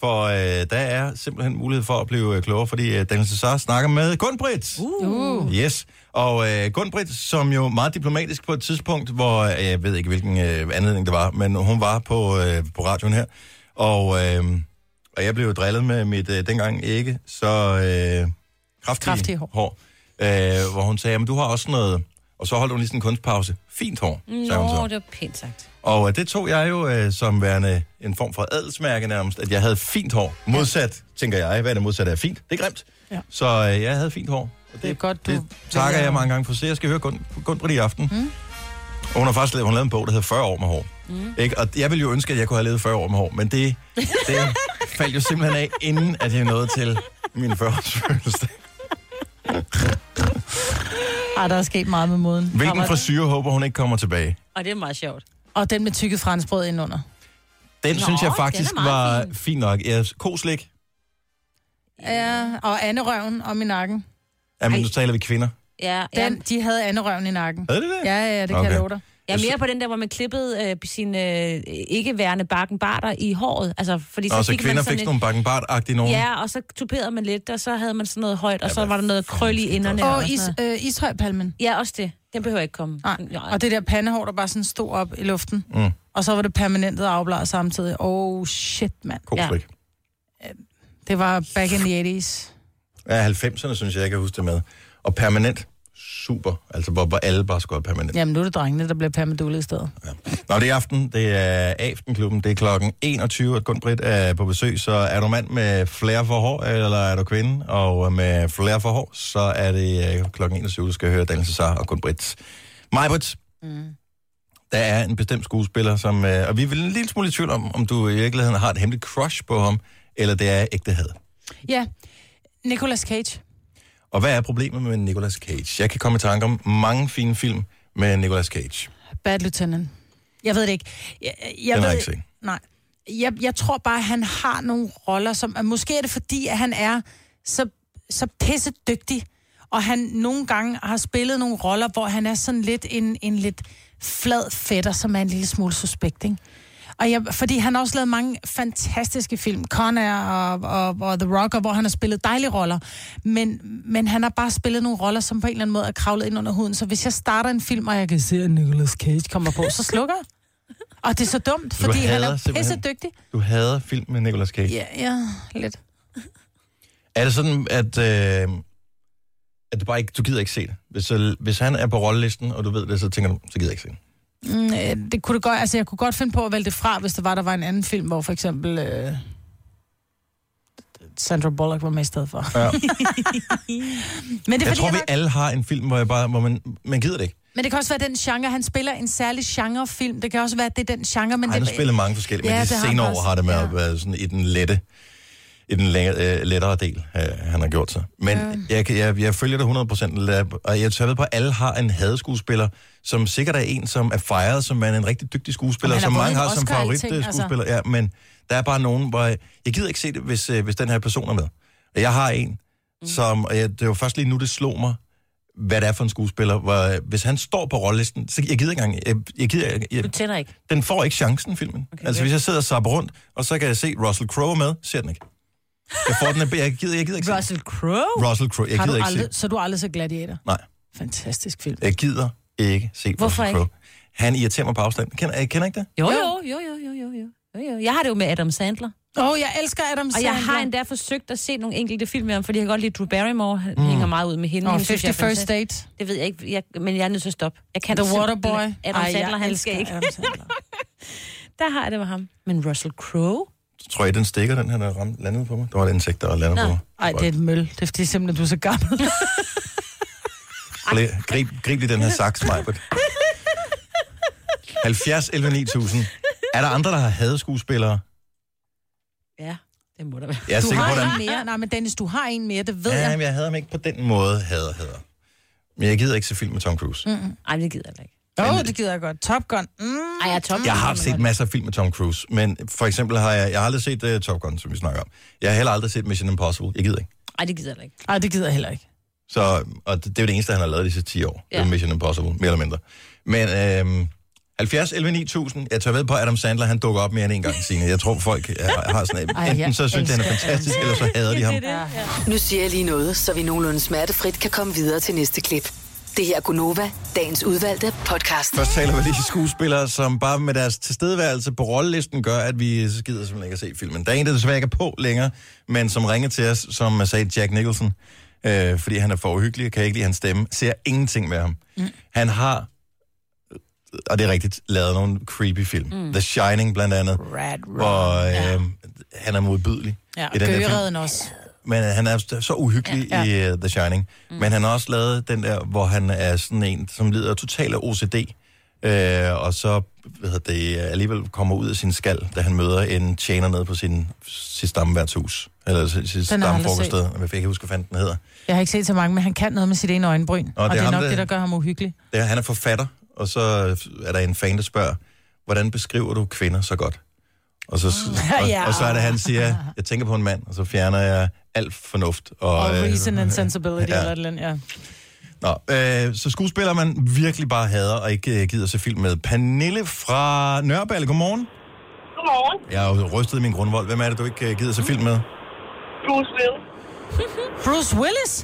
for øh, der er simpelthen mulighed for at blive øh, klogere, fordi øh, Daniel Cesar snakker med Gunbrit. Uh. Yes, og øh, Gunbrit, som jo meget diplomatisk på et tidspunkt, hvor øh, jeg ved ikke, hvilken øh, anledning det var, men hun var på, øh, på radioen her, og, øh, og jeg blev jo drillet med mit øh, dengang ikke så øh, kraftige, Kraftige hår. hår øh, hvor hun sagde, at du har også noget, og så holdt hun lige sådan en kunstpause. Fint hår, sagde hun så. Nå, det var pænt sagt. Og øh, det tog jeg jo øh, som værende en form for adelsmærke nærmest, at jeg havde fint hår. Modsat, tænker jeg, hvad er det modsatte er fint? Det er grimt. Ja. Så øh, jeg havde fint hår. Og Det er godt, du det takker jeg mange gange for. Så jeg skal høre Gun, Gunbrit i aften. Mm. Og hun har faktisk lavet, hun lavet en bog, der hedder 40 år med hår. Mm. Ikke? Og jeg ville jo ønske, at jeg kunne have levet 40 år med hår, men det, det faldt jo simpelthen af, inden at jeg nåede til min 40-års fødselsdag. Ej, der er sket meget med moden. Hvilken Kommer- frisyr håber hun ikke kommer tilbage? Og det er meget sjovt. Og den med tykket franskbrød indenunder. Den Nå, synes jeg faktisk meget var fin. fin nok. Ja, koslik. Ja, og anderøven om i nakken. Jamen, nu taler vi kvinder. Ja, Den, ja, de havde anderøven i nakken. Havde det det? Ja, ja, det kan Okay. jeg love dig. Jeg er mere på den der, hvor man klippede øh, sine øh, ikke-værende bakkenbarter i håret. Altså, fordi Nå, så fik kvinder man fik sådan nogle bakkenbart-agtige nogen. Ja, og så tuperede man lidt, og så havde man sådan noget højt, og Ja, så var der noget krøl i inderne. Og sådan is, øh, ishøjpalmen. Ja, også det. Den behøver ikke komme. Nej, og det der pandehår, der bare sådan stod op i luften. Mm. Og så var det permanentet afbladet samtidig. Oh shit, mand. Koslik. Det var back in the 80s. Ja, 90'erne synes jeg, jeg kan huske det med. Og permanent, super. Altså, hvor, hvor alle bare have permanent. Jamen, nu er det drengene, der bliver permadullet i stedet. Nå, det er aften. Det er Aftenklubben. Det er klokken 21, at Gunbrit er på besøg. Så er du mand med flere for hår, eller er du kvinde? Og med flere for hår, så er det øh, klokken 21, du skal høre Daniel Cesar og Gunbrit. Majbrit, mm. der er en bestemt skuespiller, som... Øh, og vi er vel en lille smule i tvivl om, om du i virkeligheden har et hemmeligt crush på ham, eller det er ægte had. Ja, Nicolas Cage. Og hvad er problemet med Nicolas Cage? Jeg kan komme i tanke om mange fine film med Nicolas Cage. Bad Lieutenant. Jeg ved det ikke. Jeg, jeg Den har ved, jeg ikke set. Nej. Jeg, jeg tror bare, at han har nogle roller, som... Måske er det fordi, at han er så, så pisse dygtig, og han nogle gange har spillet nogle roller, hvor han er sådan lidt en, en lidt flad fætter, som er en lille smule suspekt, ikke? Og jeg, fordi han har også lavet mange fantastiske film, Con Air og, og, og The Rocker, hvor han har spillet dejlige roller. Men, men han har bare spillet nogle roller, som på en eller anden måde er kravlet ind under huden. Så hvis jeg starter en film, og jeg kan se, at Nicolas Cage kommer på, så slukker jeg. Og det er så dumt, fordi han hader er simpelthen- pisse dygtig. Du hader film med Nicolas Cage. Ja, ja, lidt. Er det sådan, at, øh, at du bare ikke, du gider ikke se det? Hvis, øh, hvis han er på rollelisten, og du ved det, så tænker du, så gider jeg ikke se det. Mm, øh, det kunne det godt, altså jeg kunne godt finde på at vælge det fra, hvis der var, der var en anden film, hvor for eksempel øh, Sandra Bullock var med i stedet for. Ja. Men det er Jeg fordi, tror, han vi er- alle har en film, hvor, jeg bare, hvor man, man gider det ikke. Men det kan også være den genre, han spiller en særlig genrefilm. Det kan også være, at det er den genre, men Ej, han det... har spillet mange forskellige, Ja, men det de har han senere år også. har det med Ja. at være sådan i den lette, i den længere, øh, lettere del, øh, han har gjort sig. Men Ja. jeg, jeg, jeg følger det 100%, og jeg tør ved på, at alle har en hadeskuespiller, som sikkert er en, som er fejret som er en rigtig dygtig skuespiller, som mange har som favoritskuespiller. Ja, men der er bare nogen, hvor jeg, jeg gider ikke se det, hvis, øh, hvis den her person er med. Jeg har en, mm. som, og jeg, det var først lige nu, det slog mig, hvad det er for en skuespiller. Hvor, hvis han står på rollelisten, så jeg gider ikke engang... Jeg, jeg gider, jeg, jeg, Du tænder ikke. den får ikke chancen, filmen. Okay, altså, okay. hvis jeg sidder og sapper rundt, og så kan jeg se Russell Crowe med, ser den ikke. Jeg får den, jeg gider, jeg gider ikke se Russell Crowe? Russell Crowe, jeg har gider du ikke aldrig, se så du aldrig set Gladiator? Nej, Fantastisk film. jeg gider ikke se Hvorfor Russell Crowe. Han irriterer mig på afstand. Kender, jeg kender ikke det? Jo, jo, jo, jo, jo, jo, jo. jo. Jeg har det jo med Adam Sandler. Åh, oh, jeg elsker Adam Og Sandler. jeg har endda forsøgt at se nogle enkelte film med ham, fordi jeg kan godt lide Drew Barrymore. Han mm. hænger meget ud med hende. Hende synes 50 jeg er First. Date. Det ved jeg ikke, jeg, men jeg er nødt til at stoppe. Jeg kan The Waterboy. Adam Ej, Sandler, han skal ikke. Adam Sandler. Der har jeg det med ham. Men Russell Crowe? Tror I, den stikker, den her, der ramt, landede på mig? Der var et insekt, der Nå. på mig. Ej, det er et møl. Det er fordi simpelthen, du er så gammel. Blæ- Grib, grib lige den her saks, Majbert. 70 11 9000. Er der andre, der har hadet skuespillere? Ja, det må der være. Jeg er Du sikker på, har at en mere. Nej, men Dennis, du har en mere, det ved Ja, jeg. men jeg hader ham ikke på den måde, hader, hader. Men jeg gider ikke se film med Tom Cruise. Mm. Ej, det gider jeg ikke. Åh, oh, det gider jeg godt. Top Gun. Mm. Ej, jeg tom. Jeg har set masser af film med Tom Cruise, men for eksempel har jeg, jeg har aldrig set uh, Top Gun, som vi snakker om. Jeg har heller aldrig set Mission Impossible. Jeg gider ikke. Ej, det gider jeg ikke. Ej, det gider jeg heller ikke. Så, og det, det er jo det eneste, han har lavet de sidste 10 år. Ja. Det Ja. er Mission Impossible, mere eller mindre. Men øhm, 70, 11, 9000, jeg tør ved på, Adam Sandler, han dukker op mere end en gang, Signe. Jeg tror, folk har, har sådan, Ej, enten så synes han er fantastisk, eller så hader de ham. Nu siger jeg lige noget, så vi nogenlunde smertefrit kan komme videre til næste klip. Det her er Gunova, dagens udvalgte podcast. Først taler vi lige skuespillere, som bare med deres tilstedeværelse på rollelisten gør, at vi gider simpelthen ikke at se filmen. Der er en, der desværre ikke er på længere, men som ringer til os, som sagde Jack Nicholson, øh, fordi han er for uhyggelig, og kan ikke lide hans stemme, ser ingenting med ham. Mm. Han har, og det er rigtigt, lavet nogle creepy film. Mm. The Shining blandt andet, Rad, hvor øh, ja. han er modbydelig. Ja, i den. Gøgeredden også. Men han er så uhyggelig ja. i uh, The Shining. Mm. Men han har også lavet den der, hvor han er sådan en, som lider totalt af OCD. Øh, og så hvad hedder det, alligevel kommer ud af sin skal, da han møder en tjener nede på sin, sit stammeværtshus. Eller sit, har jeg kan ikke huske, hvad fanden den hedder. Jeg har ikke set så mange, men han kan noget med sit ene øjenbryn. Og, og det er ham, nok der- det, der gør ham uhyggelig. Det er, han er forfatter, og så er der en fan, der spørger, hvordan beskriver du kvinder så godt? Og så, og, Ja. og så er det, han siger, jeg tænker på en mand, og så fjerner jeg alt fornuft. Og, Og øh, reason and sensibility, ja. eller et eller andet, ja. Nå, øh, så skuespiller man virkelig bare hader og ikke øh, gider se film med. Pernille fra Nørreballe, godmorgen. Godmorgen. Jeg har jo rystet i min grundvold. Hvem er det, du ikke øh, gider se film med? Bruce Willis. Bruce Willis?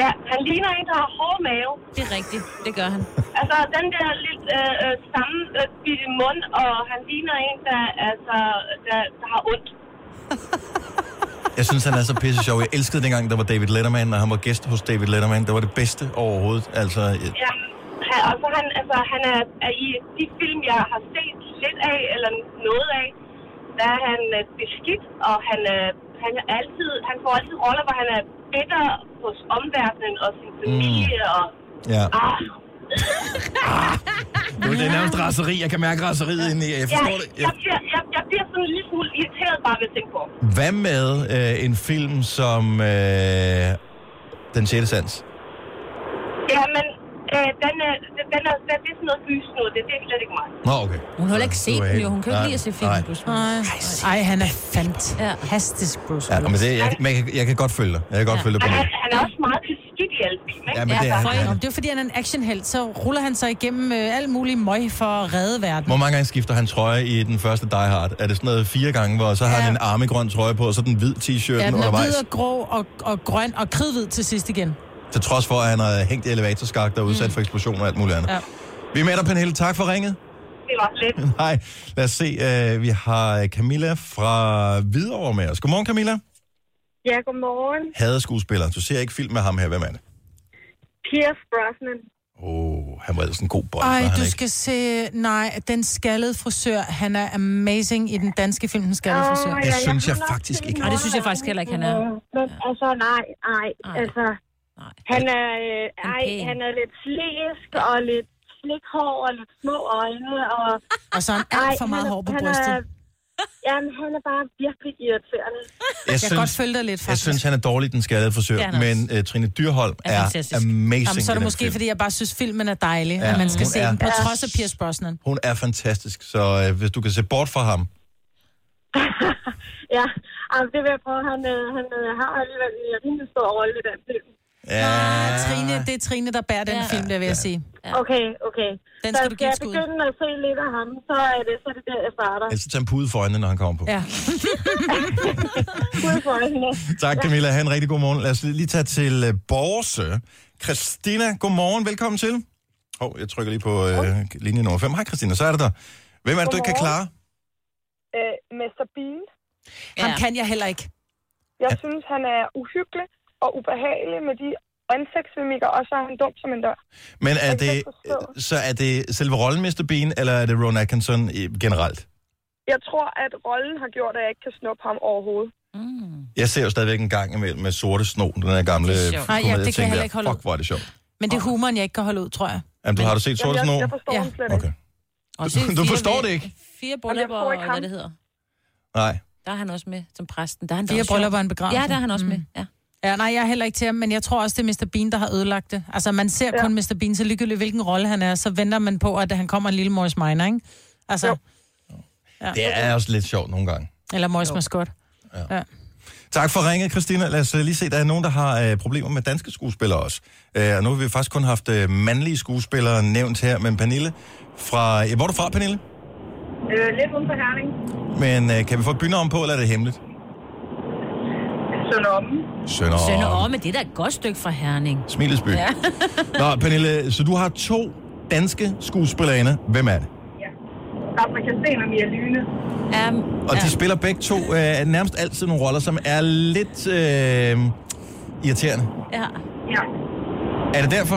Ja, han ligner en, der har hård mave. Det er rigtigt. Det gør han. Altså, den der lidt øh, øh, samme øh, bitte mund, og han ligner en, der, altså, der, der har ondt. Jeg synes, han er så pisse sjov. Jeg elskede dengang, der var David Letterman, og han var gæst hos David Letterman. Det var det bedste overhovedet. Altså, øh, Ja, han, altså, han, altså, han er, er i de film, jeg har set lidt af, eller noget af, der er han øh, beskidt, og han, øh, han, er altid, han får altid roller, hvor han er bitter hos omverdenen og sin familie, mm. og ja. ah, Nu, det er nærmest raseri. Jeg kan mærke raseriet inde i. Jeg jeg, forstår det. jeg, bliver, jeg, jeg bliver sådan en lille smule irriteret bare ved at tænke på. Hvad med øh, en film som øh, Den 6. Sans? Ja, men øh, den, er, den, er, den det er sådan noget gys nu, det, det er slet ikke mig. Nå, okay. Hun har heller ikke set den jo. Hun kan jo ikke lide at se film. nej. Bruce Willis. Ej, han er fantastisk, Bruce Ja, Willis. men det, jeg, men jeg, kan- jeg kan godt følge dig. Jeg kan godt Ja. følge dig på Han, det. er- han er også meget i ikke? Ja, men det er for han. Nå, det er fordi, han er en actionhelt, så ruller han sig igennem øh, alt muligt møg for at redde verden. Hvor mange gange skifter han trøje i den første Die Hard? Er det sådan noget fire gange, hvor så har Ja. han en armegrøn trøje på, og så den hvid t-shirt Ja, den er undervejs? hvid og grå og, og grøn og kridhvid til sidst igen. Til trods for, at han har hængt i elevatorskagt og udsat for eksplosioner og alt muligt andet. Ja. Vi er med dig, Pernille. Tak for ringet. Det var lidt. Hej. Lad os se. Uh, vi har Camilla fra Hvidovre med os. Godmorgen, Camilla. Ja, godmorgen. Hader skuespiller. Du ser ikke film med ham her. Hvem er det? Pierce Brosnan. Åh, oh, han var ellers en god bold. Ej, du ikke? skal se... Nej, den skaldede frisør. Han er amazing i den danske film, Den skaldede frisør. Jeg synes jeg faktisk ikke. Nej, det synes jeg faktisk heller ikke, han er. Men altså, nej, nej, Nej. altså, Nej. han er, øh, Han er ej, han er lidt slæsk og lidt slikhår og lidt små øjne, og... Og så har han alt for meget er- hår på han brystet. Jamen, han er bare virkelig irriterende. Jeg Jeg kan godt følge dig lidt, jeg faktisk. synes, han er dårlig, den skaldede frisør. Han Men uh, Trine Dyrholm Er er, fantastisk. amazing Jamen, så er det måske, film. fordi jeg bare synes, filmen er dejlig, Ja, at man skal hun se er- den, på Ja. trods af Pierce Brosnan. Hun er fantastisk, så uh, hvis du kan se bort fra ham, ja, altså, det vil jeg prøve. Han, øh, han øh, har alligevel en rimelig stor rolle i den film. Ja, Ah, Trine, det er Trine, der bærer den Ja. film, der vil jeg sige. Okay, okay. Den så skal du give jeg begynde at se lidt af ham, så er det, så er det der, jeg starter. ellers så tager en pude for øjnene, når han kommer på. Ja. Ud for øjnene. Tak, Camilla. Ha' en rigtig god morgen. Lad os lige tage til uh, Borse. Christina, god morgen. Velkommen til. Hov, oh, jeg trykker lige på uh, linje nummer 5. Hej, Christina. Så er det der. Hvem er det, du ikke kan klare? Øh, Mr. Bean. Ham Ja. kan jeg heller ikke. Jeg synes, han er uhyggelig og ubehagelig med de ansigtsmimikker, og så er han dum som en dør. Men er Jeg det, så er det selve rollen Mr. Bean, eller er det Ron Atkinson i- generelt? Jeg tror, at rollen har gjort, at jeg ikke kan snuppe ham overhovedet. Jeg ser jo stadigvæk en gang imellem med sorte sno, den her gamle komedie. Nej, ja, det kan jeg heller ikke holde Fuck, hvor er det sjovt. Men det er humoren, jeg ikke kan holde ud, tror jeg. Jamen, du, har du set sorte jeg, sno? jeg forstår Ja. slet ikke. Okay. Og Du fire forstår det ikke? Fire jeg bryllupper, og hvad det hedder. Nej. Der er han også med som præsten. Der er han Fire bryllupper og en begravelse. Ja, der er han også med. Ja. Ja, nej, jeg er heller ikke til ham, men jeg tror også, det er Mr. Bean, der har ødelagt det. Altså, man ser Ja. kun Mr. Bean, så ligegyldigt hvilken rolle han er, så venter man på, at han kommer en lille Morris Minor, ikke? Altså, Jo. Det er også lidt sjovt nogle gange. eller Morris Mascot. Tak for ringet, Christina. Lad os øh, lige se, der er nogen, der har øh, problemer med danske skuespillere også. Øh, og nu har vi faktisk kun haft øh, mandlige skuespillere nævnt her, men Pernille fra... Ja, hvor er du fra, Pernille? Øh, lidt uden for Herning. Men øh, kan vi få et bynavn på, eller er det hemmeligt? Sønderomme. Sønder. Sønder om, men det er da et godt stykke fra Herning. Smilesby. Ja. Nå, Pernille, så du har to danske skuespillerinder. Hvem er det? Afrika Sten og Mia Lyne. Um, Og ja. de spiller begge to øh, nærmest altid nogle roller, som er lidt øh, irriterende. ja. Ja. Er det derfor?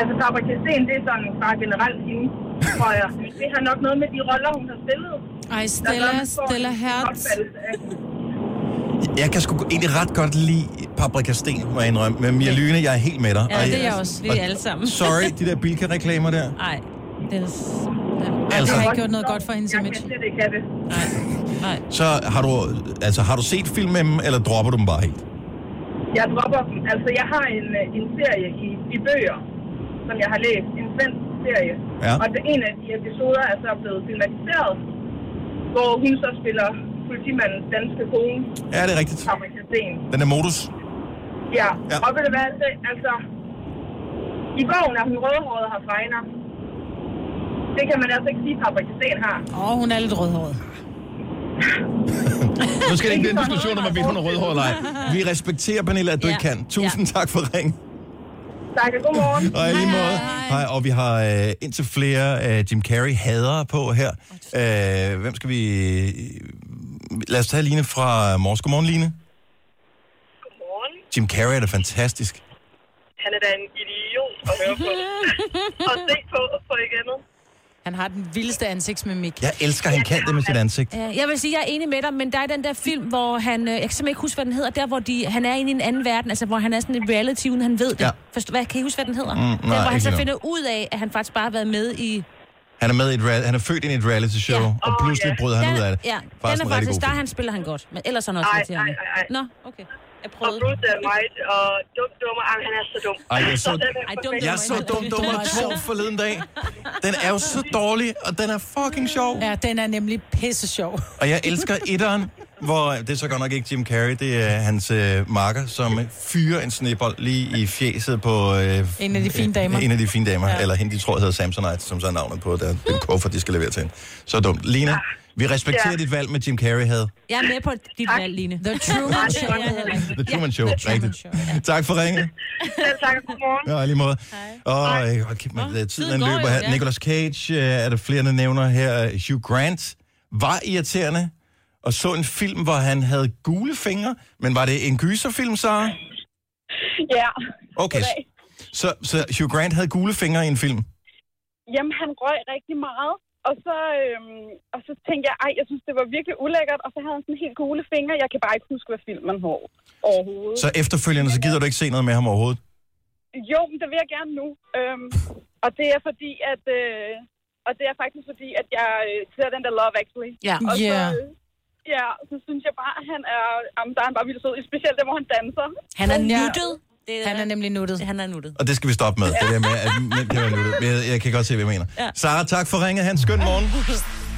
Altså, Fabrika Sten, det er sådan bare generelt hende, tror jeg. Det har nok noget med de roller, hun har spillet. Ej, Stella, Stella Hertz. Jeg kan sgu egentlig ret godt lide Paprika Sten, må jeg indrømme. Men Mia Lyne, jeg er helt med dig. Ja, Og det er jeg også. Vi er alle sammen. Sorry, de der Bilka-reklamer der. Nej, det er... Altså, Det har ikke gjort noget godt for hendes Jeg image. kan slet ikke have det. Nej. så har du, altså, har du set film med dem, eller dropper du dem bare helt? Jeg dropper dem. Altså, jeg har en, øh, en serie i, i bøger, som jeg har læst. En svensk serie. Ja. Og det, en af de episoder er så blevet filmatiseret, hvor hun så spiller politimandens danske kone, Ja, det er rigtigt. Den er modus. Ja. Ja. ja. Og ved du hvad, det, altså... I bogen er hun rødhåret og har fregner. Det kan man altså ikke sige, Fabrika Sten har. Åh, oh, hun er lidt rødhåret. Nu skal det ikke blive en diskussion om, hvorvidt hun er rødhåret eller ej. Vi respekterer, Pernille, at du Ja. ikke kan. Tusind tak for ring. Tak, og godmorgen. Og lige måde. Hej, og vi har øh, indtil flere øh, Jim Carrey hadere på her. Øh, hvem skal vi... Lad os tage Line fra Mors. Godmorgen, Line. Godmorgen. Jim Carrey er da fantastisk. Han er da en idiot at høre på. og se på, på igen. Han har den vildeste ansigtsmimik. Jeg elsker, at han kan det med sit ansigt. Ja, Jeg vil sige, jeg er enig med dig, men der er den der film, hvor han, øh, jeg kan simpelthen ikke huske, hvad den hedder, der hvor de, han er inde i en anden verden, altså hvor han er sådan en reality, uden han ved det. Ja. Forstå, hvad, kan I huske, hvad den hedder? nej, der, hvor han så finder ud af, at han faktisk bare har været med i... Han er, med i et real- han er født ind i et reality show, Ja. og pludselig Åh, ja. bryder han den, ud af det. Ja, Faktisk den er rigtig faktisk, der han spiller han godt, men ellers er han også Ej, irriterende. ej, ej, ej. Nå, okay. Jeg Og prøvede. Bruce er White og dum, dummer. Ej, han er så dum. Ej, jeg så, Den er Ej, dum, perfekt. jeg så dum dummer to forleden dag. Den er jo så dårlig, og den er fucking sjov. Ja, den er nemlig pisse sjov. Og jeg elsker etteren, hvor det er så godt nok ikke Jim Carrey, det er hans øh, marker, som fyrer en snebold lige i fjeset på... Øh, En af de fine damer. En af de fine damer, ja. Ja. eller hende, de tror hedder Samsonite, som så er navnet på der, den kuffert, de skal levere til hende. Så dumt. Lina, vi respekterer Ja. dit valg med Jim Carrey havde. Jeg er med på dit valg, Line. The Truman Show. The Truman Show, The Truman rigtigt. Show, ja. Tak for ringet. Selv tak, godmorgen. Ja, lige måde. Og øh, hold kæft, man, Nå, tiden tiden den løber her. ja. Nicolas Cage øh, er der flere, der nævner her. Hugh Grant var irriterende og så en film, hvor han havde gule fingre. Men var det en gyserfilm, Sara? Ja. Okay, så, så Hugh Grant havde gule fingre i en film. Jamen, han røg rigtig meget. Og så, øhm, og så tænkte jeg, ej, jeg synes, det var virkelig ulækkert. Og så havde han sådan helt gule fingre. Jeg kan bare ikke huske, hvad filmen hed overhovedet. Så efterfølgende, så gider du ikke se noget med ham overhovedet? Jo, men det vil jeg gerne nu. Øhm, og det er fordi, at... Øh, og det er faktisk fordi, at jeg øh, ser den der Love Actually. Ja. Og så, Ja. øh, ja, så synes jeg bare, at han er... Jamen, der er han bare vildt sød. Specielt der, hvor han danser. Han er Ja. nuttet. Det Han er nemlig nuttet. Han er nuttet. Og det skal vi stoppe med. Det der med, at mænd kan være nuttet. Jeg, jeg kan godt se, hvad jeg mener. Ja. Sara, tak for ringet. Han skøn morgen.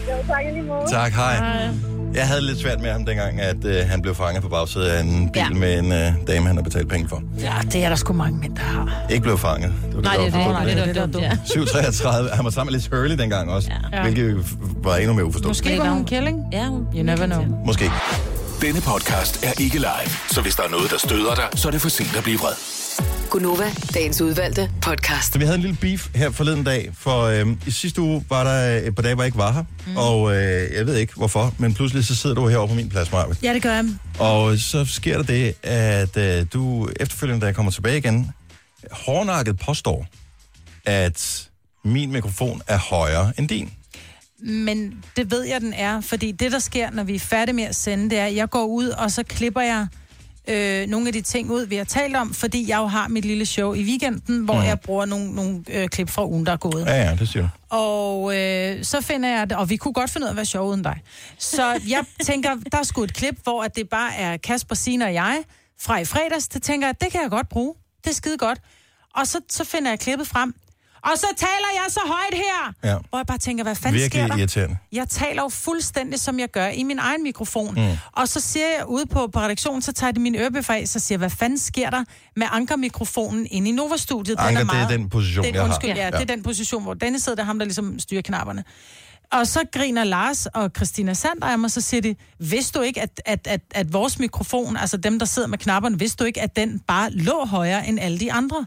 Jo, tak lige måde. Tak, hej. Jeg havde lidt svært med ham dengang, at øh, han blev fanget på bagsædet af en bil ja. Med en øh, dame, han har betalt penge for. Ja, det er der sgu mange mænd, der har. Ikke blev fanget. Det var Nej, det er det. var Det er det, det er ja. 733. Han var sammen med Liz Hurley dengang også, ja. Hvilket var endnu mere uforståeligt. Måske var hun kælling. Ja, hun... You never know. Måske. Denne podcast er ikke live, så hvis der er noget, der støder dig, så er det for sent at blive vred. Gunova, dagens udvalgte podcast. Vi havde en lille beef her forleden dag, for øh, i sidste uge var der et par dage, hvor jeg ikke var her, mm. og øh, jeg ved ikke hvorfor, men pludselig så sidder du herovre på min plads, Marvind. Ja, det gør jeg. Og så sker der det, at øh, du efterfølgende, da jeg kommer tilbage igen, hårdnakket påstår, at min mikrofon er højere end din. Men det ved jeg, den er, fordi det, der sker, når vi er færdige med at sende, det er, at jeg går ud, og så klipper jeg øh, nogle af de ting ud, vi har talt om, fordi jeg jo har mit lille show i weekenden, hvor mm. jeg bruger nogle, nogle øh, klip fra ugen, der er gået. Ja, ja, det siger. Og øh, så finder jeg det, og vi kunne godt finde ud af at være sjov uden dig. Så jeg tænker, der er sgu et klip, hvor at det bare er Kasper, Sina og jeg fra i fredags. Det tænker jeg, det kan jeg godt bruge. Det er skide godt. Og så, så finder jeg klippet frem. Og så taler jeg så højt her. Ja. Hvor jeg bare tænker, hvad fanden sker Virkelig der? irriterende. Jeg taler jo fuldstændig, som jeg gør i min egen mikrofon. Mm. Og så siger jeg ude på, på redaktionen, så tager de min ørebøffer af, så siger jeg, hvad fanden sker der med ankermikrofonen inde i Nova-studiet? Den Anker, er det er meget- den position, den, jeg har. undskyld, ja, Ja. det er den position, hvor Dennis sidder, der er ham, der ligesom styrer knapperne. Og så griner Lars og Christina Sander af mig, så siger de, vidste du ikke, at, at, at, at vores mikrofon, altså dem, der sidder med knapperne, vidste du ikke, at den bare lå højere end alle de andre?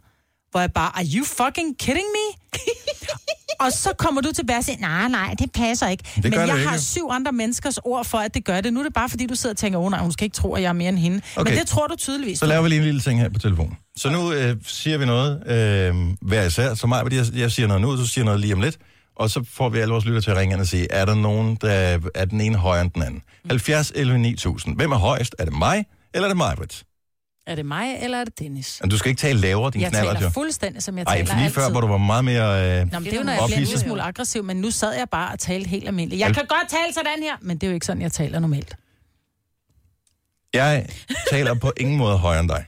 Hvor jeg bare, are you fucking kidding me? og så kommer du tilbage og siger, nej, nej, det passer ikke. Det Men gør jeg det har ikke. syv andre menneskers ord for, at det gør det. Nu er det bare, fordi du sidder og tænker, åh oh, nej, hun skal ikke tro, at jeg er mere end hende. Okay. Men det tror du tydeligvis. Så laver vi lige en lille ting her på telefonen. Så nu øh, siger vi noget øh, hver især. Så mig, jeg, jeg siger noget nu, du siger noget lige om lidt. Og så får vi alle vores lytter til at ringe ind og sige, er der nogen, der er den ene højere end den anden? 70 11 9000. Hvem er højest? Er det mig, eller er det mig, Britt? Er det mig, eller er det Dennis? Du skal ikke tale lavere, din Jeg knaller, taler jo. fuldstændig, som jeg Ej, taler for lige altid. før, hvor du var meget mere... Øh, Nå, men det er jo, når jeg bliver en lille smule aggressiv, men nu sad jeg bare og talte helt almindeligt. Jeg Al- kan godt tale sådan her, men det er jo ikke sådan, jeg taler normalt. Jeg taler på ingen måde højere end dig.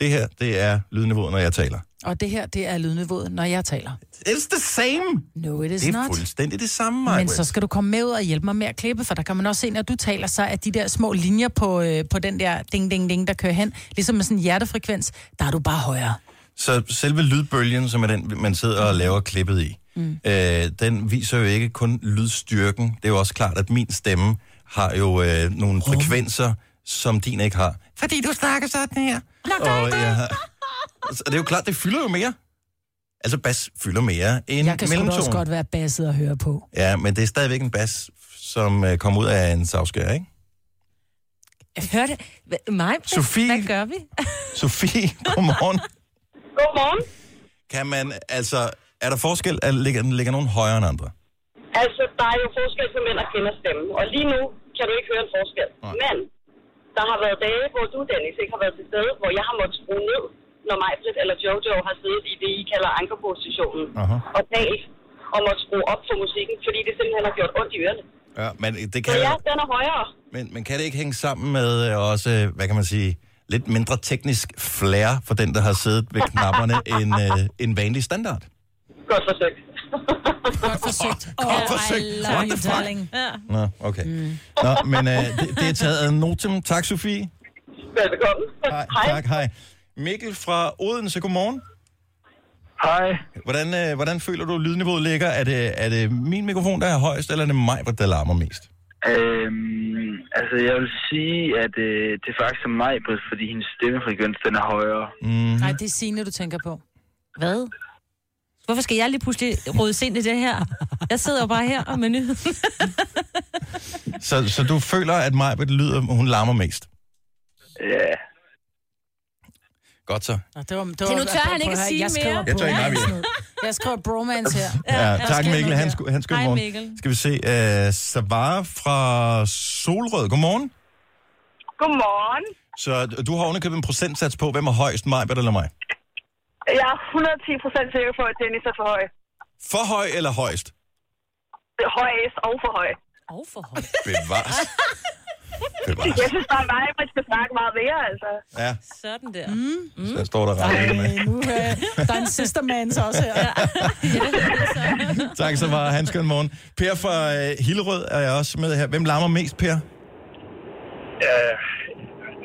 Det her, det er lydniveauet, når jeg taler. Og det her, det er lydniveauet, når jeg taler. It's the same. No, it is Det er not. fuldstændig det samme, mig. Men så skal du komme med ud og hjælpe mig med at klippe, for der kan man også se, når du taler, så at de der små linjer på, øh, på den der ding, ding, ding, der kører hen, ligesom med sådan en hjertefrekvens, der er du bare højere. Så selve lydbølgen, som er den, man sidder og laver klippet i, mm. øh, den viser jo ikke kun lydstyrken. Det er jo også klart, at min stemme har jo øh, nogle frekvenser, som din ikke har. Fordi du snakker sådan her. Og, jeg har... Så det er jo klart, det fylder jo mere. Altså, bas fylder mere end Jeg kan sgu da også mellemtonen. godt være basset at høre på. Ja, men det er stadigvæk en bas, som øh, kommer ud af en savskær, ikke? Hørte mig. Sofie. Hvad gør vi? Sofie, godmorgen. Godmorgen. Kan man, altså, er der forskel, at ligger, ligger nogen højere end andre? Altså, der er jo forskel på mænd og kvinders stemme, og lige nu kan du ikke høre en forskel. Nej. Men der har været dage, hvor du, Dennis, ikke har været til stede, hvor jeg har måttet skrue ned, når Majbrit eller Jojo har siddet i det, I kalder ankerpositionen, Aha. og talt og måtte skrue op for musikken, fordi det simpelthen har gjort ondt i ørerne. Ja, men det Så kan ja, jo, den er højere. men, men kan det ikke hænge sammen med øh, også, øh, hvad kan man sige, lidt mindre teknisk flair for den, der har siddet ved knapperne, end øh, en vanlig standard? Godt forsøgt. Godt forsøgt. Godt forsøgt. I love What you, the fuck? darling. Nå, okay. Mm. Nå, men øh, det, det er taget ad notem. Tak, Sofie. Velbekomme. Hej, tak, hej. Mikkel fra Odense, godmorgen. Hej. Hvordan, øh, hvordan føler du, lydniveauet ligger? Er det, er det min mikrofon, der er højst, eller er det mig, der larmer mest? Øhm, altså, jeg vil sige, at øh, det er faktisk mig, fordi hendes stemmefrekvens, den er højere. Mm. Nej, det er Signe, du tænker på. Hvad? Hvorfor skal jeg lige pludselig rådes ind i det her? Jeg sidder jo bare her og med nyheden. Så, så du føler, at mig lyder, hun larmer mest? Ja. Godt så. Nå, det var, det var, nu tør han ikke at sige jeg skriver mere. Jeg tør ikke mere. Jeg skriver bromance her. Ja, ja tak skal Mikkel. Han, her. sku, han skal Hej, morgen. Mikkel. Skal vi se. Uh, Savara fra Solrød. Godmorgen. Godmorgen. Så du har underkøbet en procentsats på, hvem er højst, mig eller mig? Jeg er 110 procent sikker på, at Dennis er for høj. For høj eller højst? Højest og for høj. Og for højt. Bevares. Bevares. Jeg synes bare, at man skal snakke meget mere, altså. Ja, Sådan der. så står der ret med. Øh, nu, øh, der er en sister man også her. Tak så meget. Han skøn morgen. Per fra uh, Hillerød er jeg også med her. Hvem larmer mest, Per? Øh,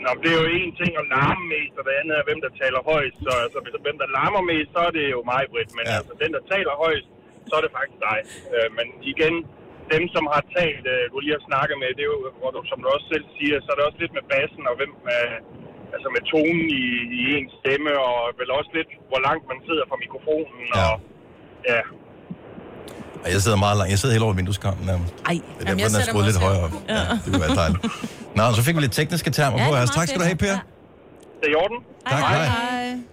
nå, det er jo en ting at larme mest, og det andet er, hvem der taler højst. Så altså, hvis hvem der larmer mest, så er det jo mig, Britt. Men Ja. ja. altså, den, der taler højst, så er det faktisk dig. Øh, men igen, dem, som har talt, øh, du lige har snakket med, det er jo, hvor du, som du også selv siger, så er det også lidt med bassen, og hvem, øh, altså med tonen i, i ens stemme, og vel også lidt, hvor langt man sidder fra mikrofonen, ja. og ja, Og jeg sidder meget langt. Jeg sidder helt over vindueskarmen nærmest. Ej. Det er derfor, den er skruet lidt højere op. Ja. det kunne være dejligt. Nå, så fik vi lidt tekniske termer Ja, på er her. Tak skal du have. Per. det er i orden. Tak, hej.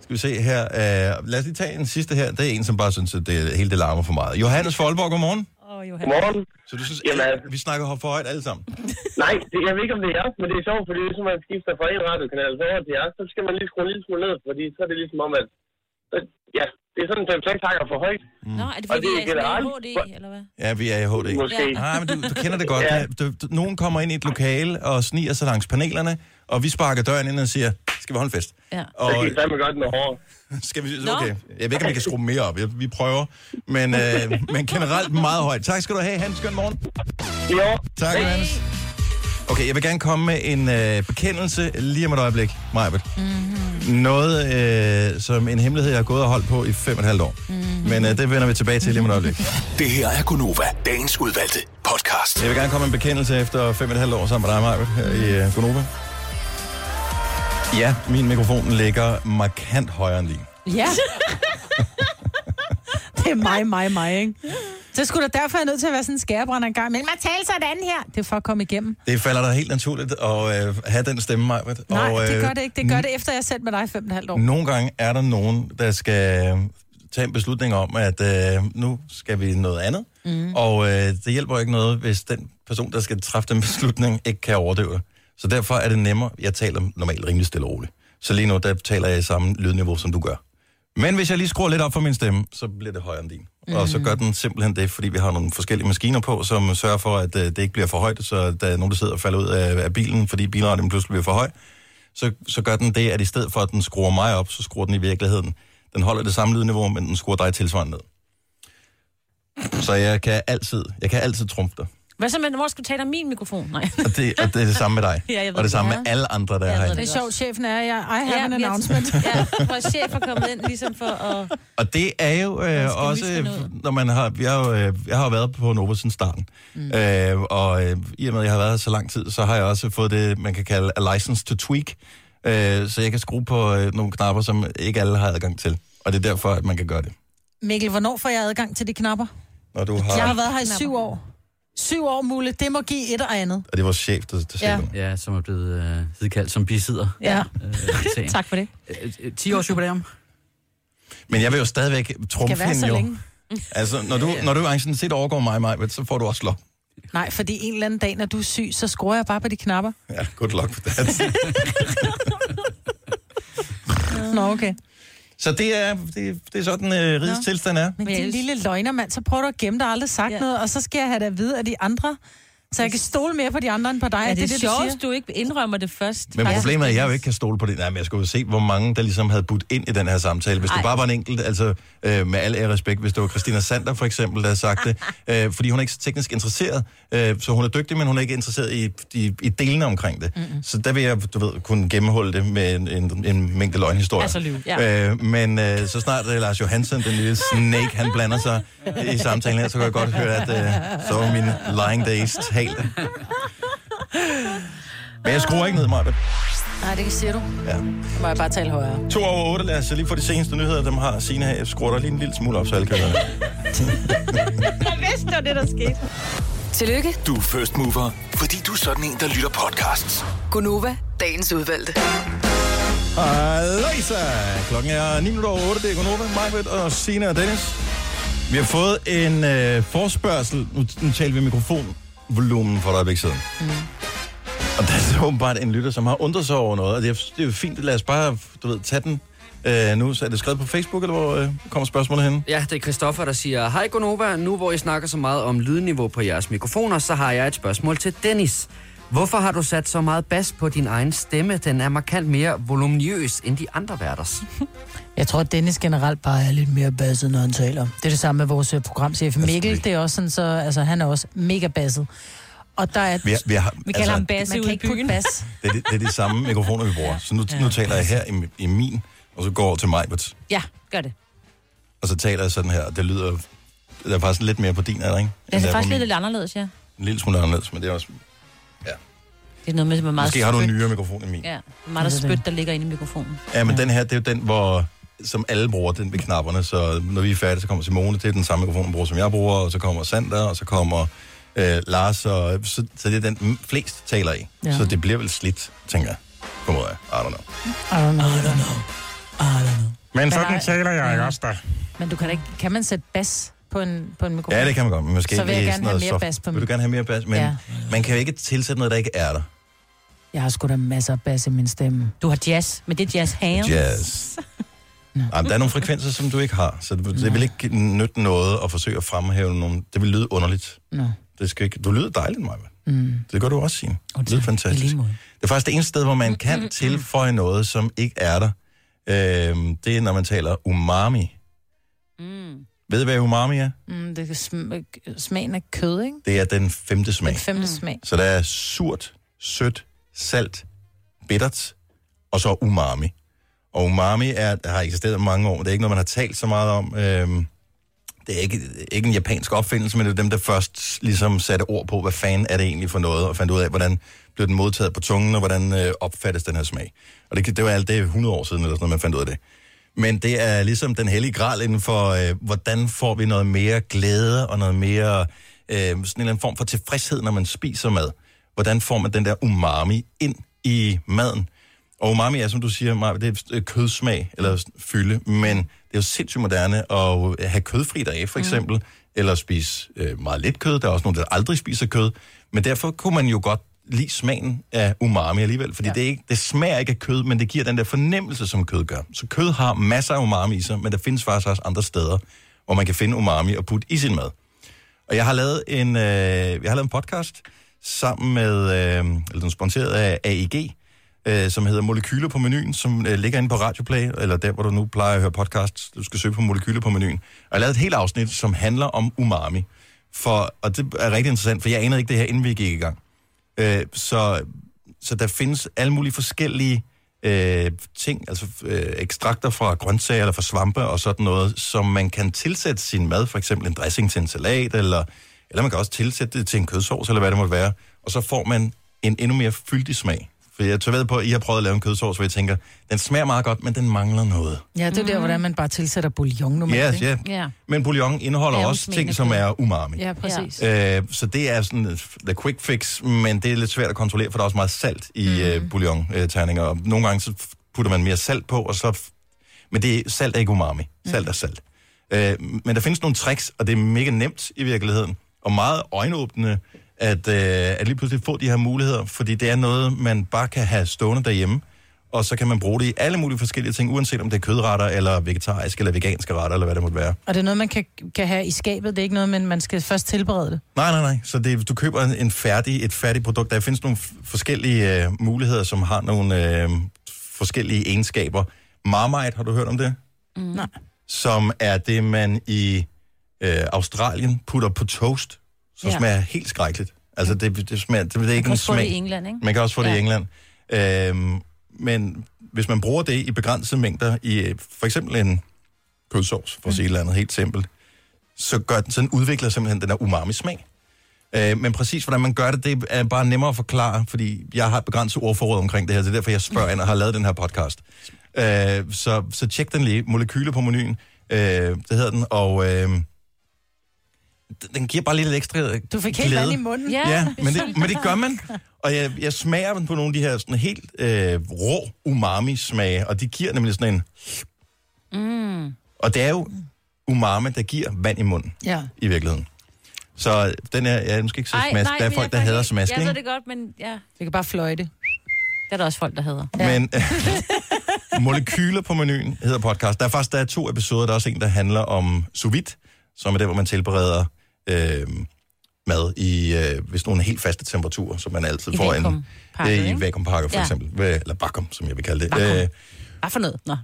Skal vi se her. Uh, lad os lige tage en sidste her. Det er en, som bare synes, at det, hele det larmer for meget. Johannes Folborg, godmorgen. Godmorgen. Så du synes, Jamen, alle, vi snakker for højt alle sammen? Nej, det, jeg ved ikke, om det er jeres, men det er sjovt, fordi hvis man skifter fra en radiokanal så over til jeres, så skal man lige skrue en lille smule ned, fordi så er det ligesom om, at så, ja, det er sådan 5-6 hakker for højt. Nå, er det fordi, det vi er er generelt. HD, eller hvad? Ja, vi er i HD. Måske. Nej, men du, du kender det godt. Ja. ja. du, du, nogen kommer ind i et lokale og sniger sig langs panelerne, og vi sparker døren ind og siger, skal vi holde en fest? Ja. Og, Så kan I fandme godt med hårdere. skal vi, okay. Jeg ved ikke, om vi kan skrue mere op. Jeg- Vi prøver. Men, øh, men generelt meget højt. Tak skal du have. Ha' en skøn morgen. Jo. Tak, Johannes. Okay, jeg vil gerne komme med en øh, bekendelse lige om et øjeblik, Majbet. Mm-hmm. Noget, øh, som en hemmelighed, jeg har gået og holdt på i fem og et halvt år. Mm-hmm. Men øh, det vender vi tilbage til lige om et øjeblik. Det her er Gunova, dagens udvalgte podcast. Jeg vil gerne komme med en bekendelse efter fem og et halvt år sammen med dig, Majbet, her i øh, Gonova. Ja, min mikrofon ligger markant højere end din. Ja. det er mig, mig, mig, ikke? Så skulle der derfor er nødt til at være sådan en skærebrænder en gang. Men man taler sådan her. Det er for at komme igennem. Det falder dig helt naturligt at øh, have den stemme, Majbet. Nej, og, det øh, gør det ikke. Det gør det efter, jeg sendt med dig i fem og et halvt år. Nogle gange er der nogen, der skal øh, tage en beslutning om, at øh, nu skal vi noget andet. Mm. Og øh, det hjælper ikke noget, hvis den person, der skal træffe den beslutning, ikke kan overdøve det. Så derfor er det nemmere. Jeg taler normalt rimelig stille og roligt. Så lige nu, der taler jeg i samme lydniveau, som du gør. Men hvis jeg lige skruer lidt op for min stemme, så bliver det højere end din. Mm. Og så gør den simpelthen det, fordi vi har nogle forskellige maskiner på, som sørger for, at øh, det ikke bliver for højt, så der er nogen, der sidder og falder ud af, af bilen, fordi bilradioen pludselig bliver for høj. Så, så gør den det, at i stedet for, at den skruer mig op, så skruer den i virkeligheden. Den holder det samme lydniveau, men den skruer dig tilsvarende ned. Så jeg kan altid, jeg kan altid trumfe dig. Hvad så med, hvor skal du tale om min mikrofon? Nej. Og det, og det er det samme med dig. Ja, jeg ved og det det. samme med alle andre, der er Jeg ved her. Det er sjovt, chefen er, jeg, I have Ja, an announcement. Ja, vores chef er kommet ind ligesom for at... Og det er jo øh, også, når man har, har jo, øh, jeg har jo været på Nova siden starten, mm. øh, og øh, i og med, at jeg har været her så lang tid, så har jeg også fået det, man kan kalde a license to tweak, øh, så jeg kan skrue på øh, nogle knapper, som ikke alle har adgang til. Og det er derfor, at man kan gøre det. Mikkel, hvornår får jeg adgang til de knapper? Når du har, Jeg har været her i syv år. Syv år, Mulle. Det må give et og andet. og det er vores chef, der, der siger Ja. det. Ja, som er blevet øh, hidkaldt som bisidder. Ja. Øh. Tak for det. Øh, øh, 10 års jubilæum. Men jeg vil jo stadigvæk trumfe være så hende jo. længe. Altså, når du, når du set overgår mig, Maj, så får du også lov. Nej, fordi en eller anden dag, når du er syg, så skruer jeg bare på de knapper. Ja, good luck for that. Nå, okay. Så det er, det, det er sådan, øh, rigets tilstand er. Men din lille løgnermand, så prøver du at gemme dig aldrig sagt ja. noget, og så skal jeg have det at vide af de andre. Så jeg kan stole mere på de andre end på dig. Ja, det er det, sjovt, du hvis siger. du ikke indrømmer det først. Men problemet er, at jeg jo ikke kan stole på det. Nej, men jeg skulle jo se, hvor mange, der ligesom havde budt ind i den her samtale. Hvis Ej. Det bare var en enkelt, altså øh, med al ære respekt, hvis det var Christina Sander for eksempel, der havde sagt det, øh, fordi hun er ikke så teknisk interesseret, øh, så hun er dygtig, men hun er ikke interesseret i, i, i delene omkring det. Mm-hmm. Så der vil jeg, du ved, kunne gennemholde det med en, en, en mængde løgnhistorier. Altså lyve, ja. øh, men øh, så snart øh, Lars Johansen, den lille snake, han blander sig i samtalen her, så kan jeg godt høre, at øh, så er mine lying days talte. Men jeg skruer ikke ned, Maja. Nej, det siger du. Ja. Så må jeg bare tale højere. To over otte, lad os lige få de seneste nyheder, dem har Signe her. Jeg skruer dig lige en lille smule op, så alle kan. Jeg vidste, det var det, der skete. Tillykke, Du er first mover, fordi du er sådan en, der lytter podcasts. Gunova, dagens udvalgte. Halløjsa! Klokken er 9 minutter over 8, det er Gunova, Majbet og Signe og Dennis. Vi har fået en øh, forspørgsel. Nu, nu taler vi mikrofonvolumen for et øjeblik siden. Mm. Og der er så åbenbart en lytter, som har undret sig over noget, og det er, det er jo fint. Lad os bare, du ved, tage den øh, nu. Så er det skrevet på Facebook, eller hvor øh, kommer spørgsmålet hen? Ja, det er Christoffer, der siger, Hej Gonova, nu hvor I snakker så meget om lydniveau på jeres mikrofoner, så har jeg et spørgsmål til Dennis. Hvorfor har du sat så meget bas på din egen stemme? Den er markant mere voluminøs end de andre værters. Jeg tror, at Dennis generelt bare er lidt mere basset, når han taler. Det er det samme med vores øh, programchef Mikkel. Det er også sådan, så altså, han er også mega basset. Og der er... Vi, har- vi har, Vi kalder ham Basse man ude kan i ikke putte byen. bas. det, er, de- det er de samme mikrofoner, vi bruger. Så nu, ja. nu taler jeg her i, i min, og så går jeg over til Majbert. Ja, gør det. Og så taler jeg sådan her, og det lyder... Det er faktisk lidt mere på din, er der ikke? Det End er faktisk min. lidt anderledes, ja. En lille smule anderledes, men det er også... Ja. Det er noget med, hvor meget Måske har du en nyere mikrofon end min. Ja, meget der spyt, der ligger inde i mikrofonen. Ja, men den her, det er jo den, hvor som alle bruger den ved knapperne, så når vi er færdige, så kommer Simone, det er den samme mikrofon, hun bruger, som jeg bruger, og så kommer Sander, og så kommer øh, Lars, og, så, så det er den, m- flest taler i. Ja. Ja. Så det bliver vel slidt, tænker jeg. Formoder jeg. I don't know. I don't know. I don't know. Men sådan sådan taler jeg ikke også da. Men du kan ikke, kan man sætte bas på en, på en mikrofon? Ja, det kan man godt, men måske Så vil jeg gerne have mere soft- bas på Vil du min. gerne have mere bas? Men Ja. ja. man kan jo ikke tilsætte noget, der ikke er der. Jeg har sgu da masser af bas i min stemme. Du har jazz, men det er jazz hands. Jazz. Jamen, der er nogle frekvenser, som du ikke har, så det, det vil ikke nytte noget at forsøge at fremhæve nogle... Det vil lyde underligt. Nå. Det skal ikke, du lyder dejligt, Maja. Mm. Det gør du også, Signe. Det lyder fantastisk. Det er faktisk det eneste sted, hvor man kan tilføje noget, som ikke er der. Øhm, det er, når man taler umami. Mm. Ved du, hvad umami er? Mm, det er sm- smagen af kød, ikke? Det er den femte smag. Den femte smag. Så der er surt, sødt, salt, bittert, og så umami. Og umami er, har eksisteret i mange år. Det er ikke noget, man har talt så meget om. Øhm, det er ikke, ikke en japansk opfindelse, men det er dem, der først ligesom satte ord på, hvad fanden er det egentlig for noget, og fandt ud af, hvordan blev den modtaget på tungen, og hvordan øh, opfattes den her smag. Og det, det var alt det 100 år siden, eller sådan noget, man fandt ud af det. Men det er ligesom den hellige gral inden for, øh, hvordan får vi noget mere glæde og noget mere, øh, sådan en eller anden form for tilfredshed, når man spiser mad. Hvordan får man den der umami ind i maden? Og umami er, som du siger, Maja, det er øh, kødsmag eller fylde, men det er jo sindssygt moderne at have kødfri dage, for eksempel, mm. eller spise øh, meget lidt kød. Der er også nogen, der aldrig spiser kød. Men derfor kunne man jo godt lide smagen af umami alligevel, fordi ja. det, er ikke, det smager ikke af kød, men det giver den der fornemmelse, som kød gør. Så kød har masser af umami i sig, men der findes faktisk også andre steder, hvor man kan finde umami og putte i sin mad. Og jeg har lavet en, øh, jeg har lavet en podcast sammen med, øh, eller den er sponsoreret af AEG, øh, som hedder Molekyler på menuen, som øh, ligger inde på Radioplay, eller der, hvor du nu plejer at høre podcast. Du skal søge på Molekyler på menuen. Og jeg har lavet et helt afsnit, som handler om umami. For, og det er rigtig interessant, for jeg anede ikke det her, inden vi gik i gang. Øh, så, så der findes alle mulige forskellige øh, ting, altså øh, ekstrakter fra grøntsager eller fra svampe og sådan noget, som man kan tilsætte sin mad, for eksempel en dressing til en salat, eller, eller man kan også tilsætte det til en kødsovs, eller hvad det måtte være, og så får man en endnu mere fyldig smag. For jeg tør ved på, at I har prøvet at lave en kødsovs, hvor jeg tænker, den smager meget godt, men den mangler noget. Ja, det er der, hvordan man bare tilsætter bouillon normalt, Yes, ja. ja. Men bouillon indeholder Ja, også ting, som er umami. Ja, præcis. Øh, så det er sådan the quick fix, men det er lidt svært at kontrollere, for der er også meget salt i mm. øh, bouillon-terninger. Og nogle gange så putter man mere salt på, og så... Men det er, salt er ikke umami. Salt er salt. Øh, men der findes nogle tricks, og det er mega nemt i virkeligheden, og meget øjenåbne, at, øh, at lige pludselig få de her muligheder, fordi det er noget, man bare kan have stående derhjemme, og så kan man bruge det i alle mulige forskellige ting, uanset om det er kødretter, eller vegetariske, eller veganske retter, eller hvad det måtte være. Og det er noget, man kan, kan have i skabet. Det er ikke noget, men man skal først tilberede det. Nej, nej, nej. Så det, du køber en færdig, et færdigt produkt. Der findes nogle forskellige øh, muligheder, som har nogle øh, forskellige egenskaber. Marmite, har du hørt om det? Mm. Nej. Som er det, man i øh, Australien putter på toast, som Ja. smager helt skrækkeligt. Altså, det, det, smager, det, det er ikke kan en også få det smag. i England, ikke? Man kan også få det Ja. i England. Øhm, men hvis man bruger det i begrænsede mængder, i øh, for eksempel en kødsovs, for at sige et eller andet helt simpelt, så, gør den, så den udvikler simpelthen den der umami-smag. Øh, men præcis hvordan man gør det, det er bare nemmere at forklare, fordi jeg har et begrænset ordforråd omkring det her, så det er derfor, jeg spørger ind og har lavet den her podcast. Øh, så, så tjek den lige, Molekyler på menuen, øh, det hedder den, og øh, den giver bare lige lidt ekstra Du fik helt glæde. vand i munden. Ja, ja men, det, men det gør man. Og jeg, jeg smager den på nogle af de her sådan helt øh, rå umami-smage, og de giver nemlig sådan en... Mm. Og det er jo umami, der giver vand i munden, Ja. i virkeligheden. Så den er, jeg skal ikke sige smask, der er folk, jeg der hader ikke- smask, Jeg ved det godt, men ja. Det kan bare fløjte. Det er der også folk, der hader. Men Molekyler på menuen hedder podcast. Der er faktisk der er to episoder. Der er også en, der handler om sous vide, som er der, hvor man tilbereder øh, mad i, øh, hvis nogle helt faste temperaturer, som man altid I får en, øh, i vakuumpakker for Ja. eksempel. Eller bakum, som jeg vil kalde det. Vakuum. Øh, Hvad for noget? Nå.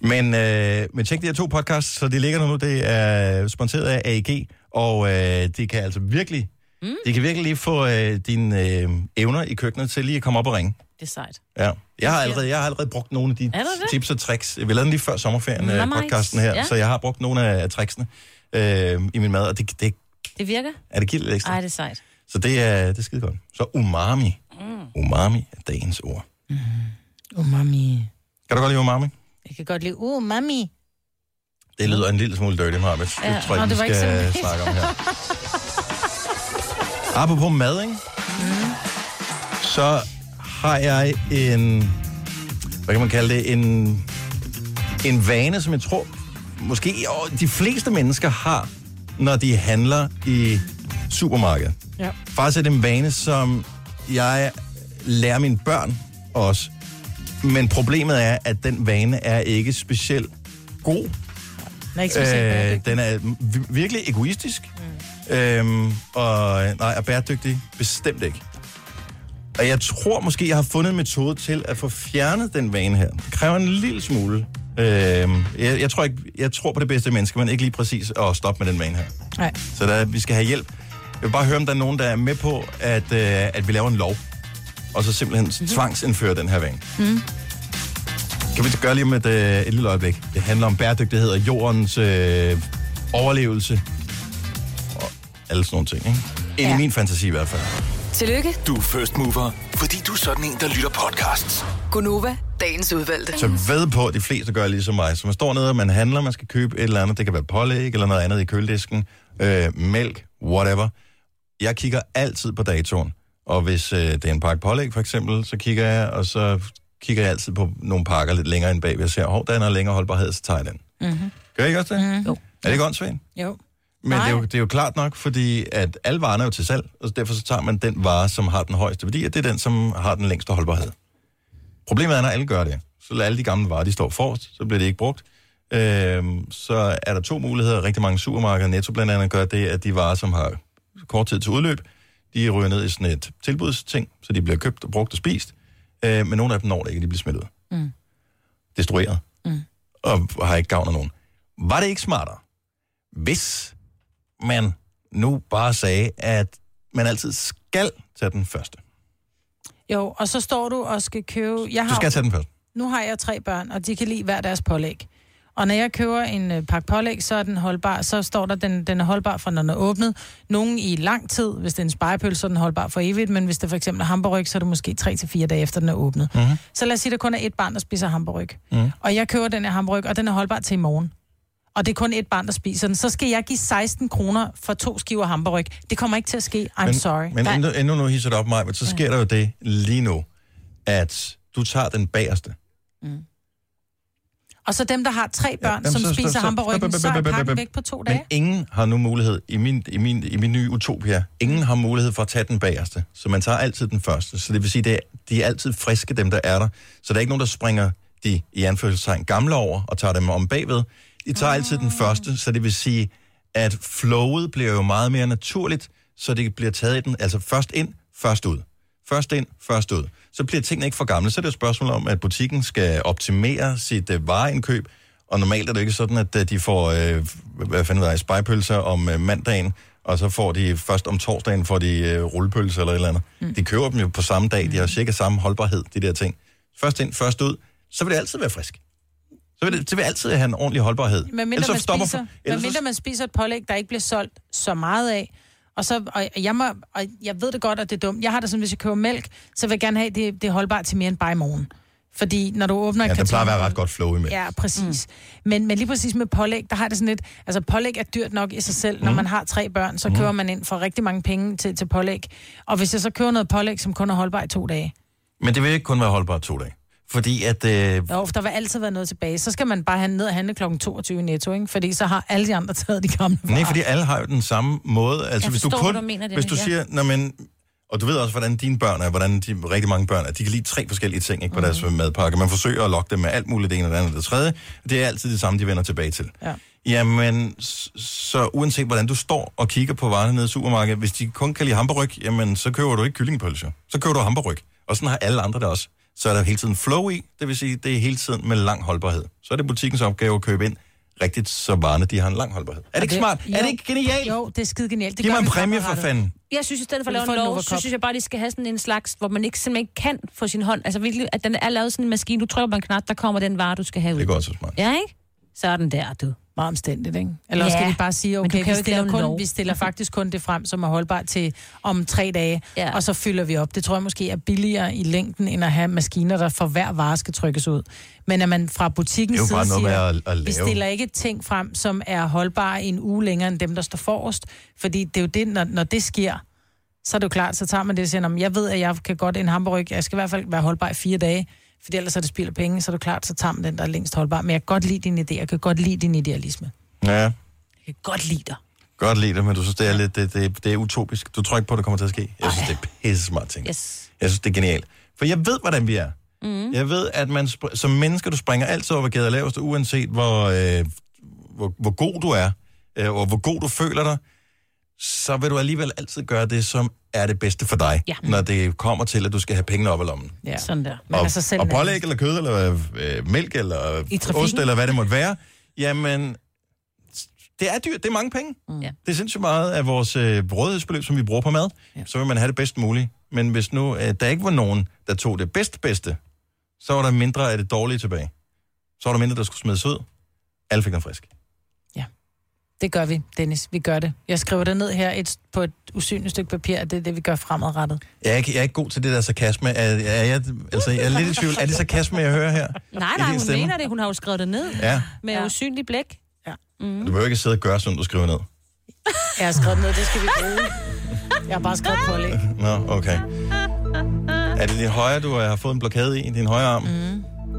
men, øh, men tjek de her to podcasts, så de ligger der nu. Det er sponsoreret af AEG, og øh, det kan altså virkelig, mm. det kan virkelig lige få øh, dine øh, evner i køkkenet til lige at komme op og ringe. Det er sejt. Ja. Jeg har allerede, jeg har allerede brugt nogle af de tips og tricks. Vi lavede den lige før sommerferien, øh, Nice. podcasten her, Ja. så jeg har brugt nogle af, af tricksene øh, i min mad, og det, det Det virker? er det giver lidt ekstra. Ej, det er sejt. Så det er, det er skide godt. Så umami. Mm. Umami er dagens ord. Umami. Kan du godt lide umami? Jeg kan godt lide umami. Det lyder en lille smule dirty. Det Ja, tror jeg nå, ikke, det var ikke skal sådan- snakke om her. Apropos mad, ikke? Så har jeg en... Hvad kan man kalde det? En, en vane, som jeg tror, måske åh, de fleste mennesker har, når de handler i supermarkedet. Ja. Faktisk er det en vane, som jeg lærer mine børn også. Men problemet er, at den vane er ikke specielt god. Den er ikke specielt Øh, den er vi- virkelig egoistisk. Mm. Øhm, og nej, er bæredygtig bestemt ikke. Og jeg tror måske, jeg har fundet en metode til at få fjernet den vane her. Det kræver en lille smule. Øhm, jeg, jeg, tror ikke, jeg tror på det bedste menneske, men ikke lige præcis at stoppe med den vane her. Nej. Så der, vi skal have hjælp. Jeg vil bare høre, om der er nogen, der er med på, at, øh, at vi laver en lov. Og så simpelthen mm-hmm. tvangsindføre den her vane. Mm. Kan vi gøre lige om et, øh, et lille øjeblik? Det handler om bæredygtighed og jordens øh, overlevelse. Og alle sådan nogle ting, ikke? Ja. i min fantasi i hvert fald. Tillykke, Du er first mover, fordi du er sådan en, der lytter podcasts. Gunova, dagens udvalgte. Så ved på, at de fleste gør ligesom mig. Så man står nede, og man handler, man skal købe et eller andet. Det kan være pålæg eller noget andet i køledisken. Øh, mælk, whatever. Jeg kigger altid på datoen. Og hvis øh, det er en pakke pålæg for eksempel, så kigger jeg, og så kigger jeg altid på nogle pakker lidt længere end bag. Jeg ser, hov, den har længere holdbarhed, så tager jeg den. Mm-hmm. Gør I ikke også det? Mm. Jo. Er det ikke åndssvagt? Jo. Men det er, jo, det er jo klart nok, fordi at alle varerne er jo til salg, og derfor så tager man den vare, som har den højeste værdi, og det er den, som har den længste holdbarhed. Problemet er, når alle gør det. Så lader alle de gamle varer, de står forrest, så bliver det ikke brugt. Øhm, så er der to muligheder. Rigtig mange supermarkeder, Netto blandt andet, gør det, at de varer, som har kort tid til udløb, de ryger ned i sådan et tilbudsting, så de bliver købt og brugt og spist. Øh, men nogle af dem når det ikke, de bliver smidt ud. Mm. Destrueret. Mm. Og har ikke gavn af nogen. Var det ikke smartere, hvis man nu bare sagde, at man altid skal tage den første? Jo, og så står du og skal købe... Jeg har, Du skal tage den første. Nu har jeg tre børn, og de kan lide hver deres pålæg. Og når jeg køber en øh, pakke pålæg, så er den holdbar, så står der, den, den er holdbar fra, når den er åbnet. Nogle i lang tid, hvis det er en spejepølse, så er den holdbar for evigt, men hvis det for eksempel er hamburg, så er det måske 3-4 dage efter, den er åbnet. Mm-hmm. Så lad os sige, at der kun er et barn, der spiser hamburg. Mm. Og jeg køber den her hamburg, og den er holdbar til i morgen. Og det er kun et barn, der spiser den. Så skal jeg give 16 kroner for to skiver hamburg. Det kommer ikke til at ske. I'm men, sorry. Men endnu, endnu nu hisser det op mig, men så sker der jo det lige nu, at du tager den bagerste. Og så dem, der har tre børn, jamen, som så- spiser hamburgeren, så er pakken væk på to dage. Men ingen har nu mulighed, i min, i min, i min nye utopia, ingen har mulighed for at tage den bagerste. Så man tager altid den første. Så det vil sige, det er, de er altid friske, dem der er der. Så der er ikke nogen, der springer de, i anførselstegn, gamle over og tager dem om bagved. De tager altid den første, så det vil sige, at flowet bliver jo meget mere naturligt, så det bliver taget i den, altså først ind, først ud. Først ind, først ud. Så bliver tingene ikke for gamle. Så er det et spørgsmål om, at butikken skal optimere sit uh, vareindkøb, og normalt er det ikke sådan, at uh, de får, uh, hvad fanden ved jeg, spejpølser om uh, mandagen, og så får de først om torsdagen får de uh, rullepølser eller et eller andet. Mm. De køber dem jo på samme dag, de har cirka samme holdbarhed, de der ting. Først ind, først ud, så vil det altid være frisk. Så vil det, det vil altid have en ordentlig holdbarhed. Men mindre så man, stopper- spiser, ellers så- mindre man spiser et pålæg, der ikke bliver solgt så meget af, og, så, og, jeg må, og jeg ved det godt, at det er dumt. Jeg har det sådan, hvis jeg køber mælk, så vil jeg gerne have, det, det er holdbart til mere end bare i morgen. Fordi når du åbner en Ja, der plejer at være karton- ret godt flow imellem. Ja, præcis. Mm. Men, men lige præcis med pålæg, der har det sådan lidt... Altså, pålæg er dyrt nok i sig selv. Når Mhm. man har tre børn, så Mhm. køber man ind for rigtig mange penge til, til pålæg. Og hvis jeg så køber noget pålæg, som kun er holdbar i to dage, Men det vil ikke kun være holdbart to dage. Fordi at... Øh, jo, for der vil altid være noget tilbage. Så skal man bare have ned og handle kl. 22 i netto, ikke? Fordi så har alle de andre taget de gamle varer. Nej, fordi alle har jo den samme måde. Altså, Jeg hvis du kun, du mener, det hvis du ja. siger, når men, og du ved også, hvordan dine børn er, hvordan de rigtig mange børn er, de kan lide tre forskellige ting ikke, på deres Mhm. madpakke. Man forsøger at lokke dem med alt muligt, det ene og det andet og det tredje. Det er altid det samme, de vender tilbage til. Ja. Jamen, så uanset hvordan du står og kigger på varerne nede i supermarkedet, hvis de kun kan lide hamburg, jamen, så køber du ikke kyllingepølse. Så køber du hamburg. Og sådan har alle andre det også. Så er der hele tiden flow i, det vil sige, det er hele tiden med lang holdbarhed. Så er det butikkens opgave at købe ind rigtigt, så varerne de har en lang holdbarhed. Er det ikke smart? Jo, Er det ikke genialt? Jo, det er skide genialt. Det Giv mig en præmie for fanden. Jeg synes, i stedet for at lave en lov, så synes jeg bare, de skal have sådan en slags, hvor man ikke simpelthen ikke kan få sin hånd. Altså virkelig, at den er lavet sådan en maskine. Du trykker på en knap, der kommer den vare, du skal have ud. Det går så smart. Ja, ikke? Sådan der, du. Meget omstændigt, ikke? Eller også Ja, skal de bare sige, okay, vi stiller, kun, lov. vi stiller faktisk kun det frem, som er holdbart til om tre dage, Ja. og så fylder vi op. Det tror jeg måske er billigere i længden, end at have maskiner, der for hver vare skal trykkes ud. Men at man fra er bare side noget siger, at- at vi stiller ikke ting frem, som er holdbare i en uge længere end dem, der står forrest. Fordi det er jo det, når, når det sker, så er det jo klart, så tager man det og siger, "Nå, men jeg ved, at jeg kan godt en hamburg, jeg skal i hvert fald være holdbar i fire dage, for ellers er det spild af penge, så er det klart, så tager man den, der er længst holdbar. Men jeg kan godt lide din idé, jeg kan godt lide din idealisme. Ja, Jeg kan godt lide dig. godt lide det, men du synes, det er lidt det, det, det er utopisk. Du tror ikke på, at det kommer til at ske. Jeg synes, det er pisse smart ting. Yes. Jeg synes, det er genialt. For jeg ved, hvordan vi er. Mm. Jeg ved, at man som mennesker, du springer altid over gader laveste, uanset hvor, øh, hvor, hvor god du er, øh, og hvor god du føler dig, så vil du alligevel altid gøre det, som er det bedste for dig, Ja. når det kommer til, at du skal have pengene op i lommen. Ja. Sådan der. Man og, er sig selv og pålæg eller kød, eller øh, mælk, eller ost, eller hvad det måtte være, jamen, det er dyrt, det er mange penge. Mm. Ja. Det er sindssygt meget af vores øh, rådighedsbeløb, som vi bruger på mad. Ja. Så vil man have det bedst muligt. Men hvis nu øh, der ikke var nogen, der tog det bedste bedste, så var der mindre af det dårlige tilbage. Så var der mindre, der skulle smides ud. Alle fik den frisk. Det gør vi, Dennis. Vi gør det. Jeg skriver det ned her et, på et usynligt stykke papir, at det er det, vi gør fremadrettet. Jeg er ikke, jeg er ikke god til det der sarkasme. Er, er jeg, altså, jeg er lidt i tvivl. Er det sarkasme, jeg hører her? Nej, nej, hun stemme? mener det. Hun har jo skrevet det ned Ja. med ja. usynlig blæk. Ja. Mm. Du behøver ikke sidde og gøre, som du skriver ned. Jeg har skrevet ned, det skal vi bruge. Jeg har bare skrevet pålæg. Nå, okay. Er det din højre, du har fået en blokade i? Din højre arm? Mm.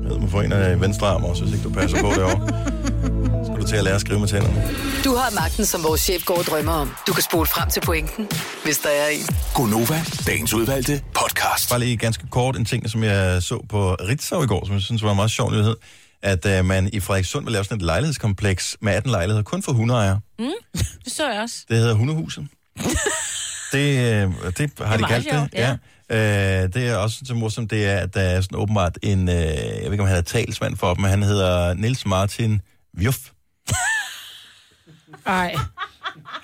Jeg ved, man får en af venstre arm også, hvis ikke du passer på det over. Til at lære at skrive med tænderne? Du har magten, som vores chef går og drømmer om. Du kan spole frem til pointen, hvis der er en. Gonova, dagens udvalgte podcast. Bare lige ganske kort en ting, som jeg så på Ritzau i går, som jeg synes var en meget sjov nyhed, at uh, man i Frederikssund vil lave sådan et lejlighedskompleks med 18 lejligheder, kun for hundeejere. Mm. Det så jeg også. Det hedder Hundehuset. det, øh, det har de meget kaldt det. ja. Ja. Øh, det er også så morsomt, det er, at der er sådan åbenbart en, øh, jeg ved ikke, om han er talsmand for dem, men han hedder Niels Martin Vjuff. Ej.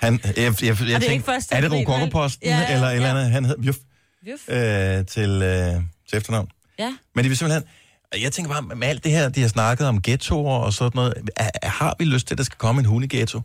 Han, jeg, jeg, jeg, jeg ikke tænkte, første er det Rokokoposten? Ja, ja, eller et eller andet? Han hedder Vjuff Vjuff. øh, til, øh, til efternavn. Ja. Men det vil simpelthen... Jeg tænker bare, med alt det her, de har snakket om ghettoer og sådan noget, er, er- har vi lyst til, at der skal komme en hundeghetto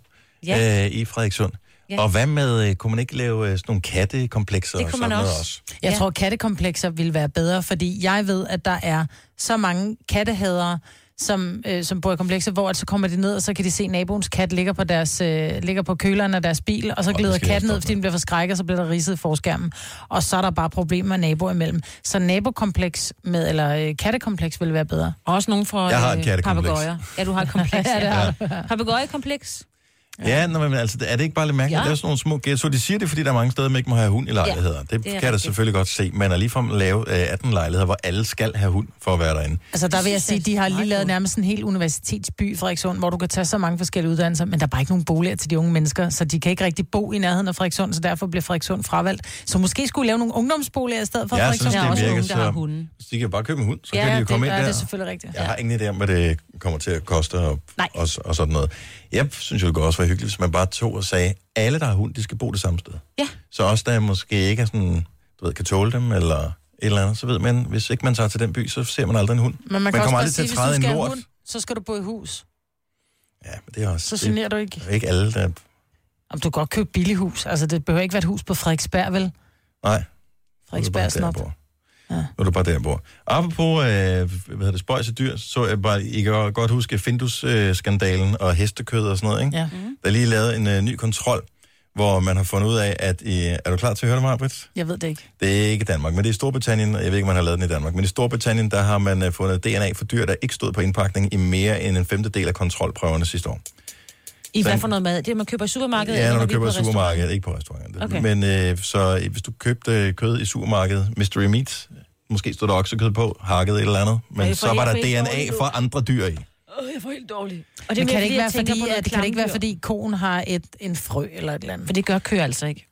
Ja. øh, i Frederikssund? Ja. Og hvad med, øh, kunne man ikke lave øh, sådan nogle kattekomplekser Det og kunne sådan man noget også. også? Jeg Ja. tror, kattekomplekser vil være bedre, fordi jeg ved, at der er så mange kattehadere, som, øh, som bor i komplekser, hvor at så kommer de ned, og så kan de se, at naboens kat ligger på, deres, øh, ligger på køleren af deres bil, og så glider katten ned, fordi den bliver forskrækket, og så bliver der ridset i forskærmen. Og så er der bare problemer naboer imellem. Så nabokompleks med, eller øh, kattekompleks vil være bedre. Også nogen fra Jeg har et øh, kattekompleks. papegøjer. Ja, du har et kompleks. Ja, det har ja. Papegøjekompleks. Ja, nå, men altså, er det ikke bare lidt mærkeligt? Ja. Ja. Det er sådan nogle små ghettoer. De siger det, fordi der er mange steder, man ikke må have hund i lejligheder. Ja, det, det det er kan jeg da rigtigt. selvfølgelig godt se. Men at ligefrem lave øh, 18 lejligheder, hvor alle skal have hund for at være derinde. Altså der vil jeg sige, det de er har lige lavet nærmest en hel universitetsby, Frederikssund, hvor du kan tage så mange forskellige uddannelser, men der er bare ikke nogen boliger til de unge mennesker, så de kan ikke rigtig bo i nærheden af Frederikssund, så derfor bliver Frederikssund fravalgt. Så måske skulle lave nogle ungdomsboliger i stedet for Jeg Frederikssund. synes, Der er det også virker unge, der har så... hunde. Så de kan bare købe en hund, så Ja, kan de jo det, komme ja, ind det der. er selvfølgelig rigtigt. Jeg har ingen idé om, hvad det kommer til at koste og, og, og sådan noget. Jeg synes jo, det kunne også være hyggeligt, hvis man bare tog og sagde, alle, der har hund, de skal bo det samme sted. Ja. Så også der måske ikke er sådan, du ved, kan tåle dem, eller et eller andet, så ved man, hvis ikke man tager til den by, så ser man aldrig en hund. Men man, Man kan kommer også aldrig til at træde en lort. hund, så skal du bo i hus. Ja, men det er også... Så generer du ikke. Det er ikke alle, der... Om du kan godt købe billig hus. Altså, det behøver ikke være et hus på Frederiksberg, vel? Nej. Frederiksberg er snop. Ja. Nu er du bare der, jeg bor. Apropos, øh, hvad hedder det, spøjs dyr, så jeg bare, I kan godt huske Findus-skandalen og hestekød og sådan noget, ikke? Ja. Der er lige lavet en øh, ny kontrol, hvor man har fundet ud af, at i, er du klar til at høre det, Marbrit? Jeg ved det ikke. Det er ikke Danmark, men det er i Storbritannien, og jeg ved ikke, om man har lavet den i Danmark, men i Storbritannien, der har man øh, fundet DNA for dyr, der ikke stod på indpakning i mere end en femtedel af kontrolprøverne sidste år. I hvad for noget mad? Det er, man køber i supermarkedet? Ja, eller når du er køber på i supermarkedet, ikke på restauranter. Okay. Men øh, så øh, hvis du købte øh, kød i supermarkedet, Mystery Meat, måske stod der oksekød på, hakket et eller andet, men så var der DNA fra andre dyr i. Åh, jeg får helt dårligt. Og Men mere, kan det ikke være, fordi, at, kan det ikke være, fordi konen har et, en frø eller et eller andet? For det gør køer altså ikke.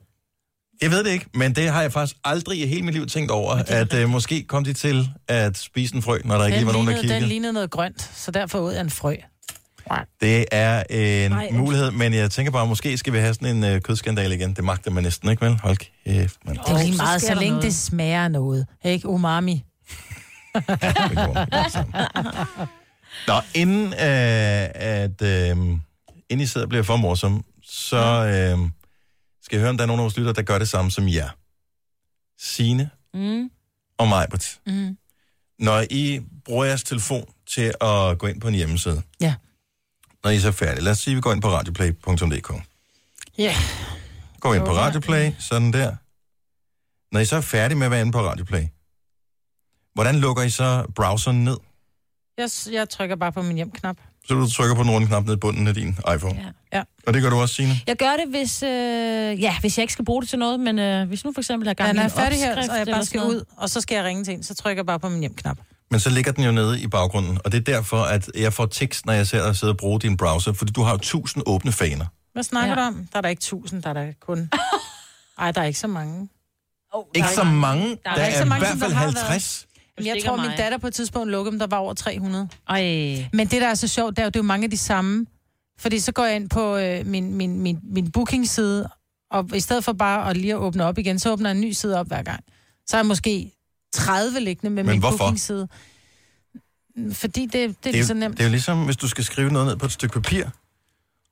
Jeg ved det ikke, men det har jeg faktisk aldrig i hele mit liv tænkt over, at øh, måske kom de til at spise en frø, når der ikke lige Den var nogen, der lignede, den kiggede. lignede noget grønt, så derfor ud af en frø. Det er en Nej, mulighed, men jeg tænker bare, måske skal vi have sådan en øh, kødskandal igen. Det magter man næsten ikke, vel? Hold kæft, mand. Det er lige så meget, så der længe noget. det smager noget. Ikke umami. Nå, inden øh, at øh, inden I sidder og bliver for morsom, så øh, skal jeg høre, om der er nogen af vores lyttere, der gør det samme som jer. Signe Mm. og Majbert. Mm. Når I bruger jeres telefon til at gå ind på en hjemmeside, Ja. Når I så er færdige, lad os sige, at vi går ind på radioplay.dk. Ja. Gå ind på. Radioplay, sådan der. Når I så er færdige med at være inde på Radioplay, hvordan lukker I så browseren ned? Jeg, jeg trykker bare på min hjem-knap. Så du trykker på den runde knap ned i bunden af din iPhone. Ja. Ja. Og det gør du også, Signe? Jeg gør det, hvis, øh, ja, hvis jeg ikke skal bruge det til noget, men øh, hvis nu for eksempel har gang i en jeg er færdig her, opskrift og jeg bare skal noget. ud, og så skal jeg ringe til en, så trykker jeg bare på min hjem-knap. Men så ligger den jo nede i baggrunden, og det er derfor, at jeg får tekst, når jeg ser dig sidde og bruge din browser, fordi du har jo tusind åbne faner. Hvad snakker Ja. du om? Der er der ikke tusind, der er der kun... Ej, der er ikke så mange. Oh, Ikke så mange, der, er er, ikke så mange, i hvert fald der har været. 50. Jamen, jeg tror, min datter på et tidspunkt lukkede dem, der var over 300. Ej. Men det, der er så sjovt, det er jo, det er jo mange af de samme. Fordi så går jeg ind på øh, min, min, min, min booking-side, og i stedet for bare at lige at åbne op igen, så åbner jeg en ny side op hver gang. Så er jeg måske 30 liggende med Men min hvorfor? booking-side. Fordi det, det er Det er, så nemt. det er jo ligesom, hvis du skal skrive noget ned på et stykke papir,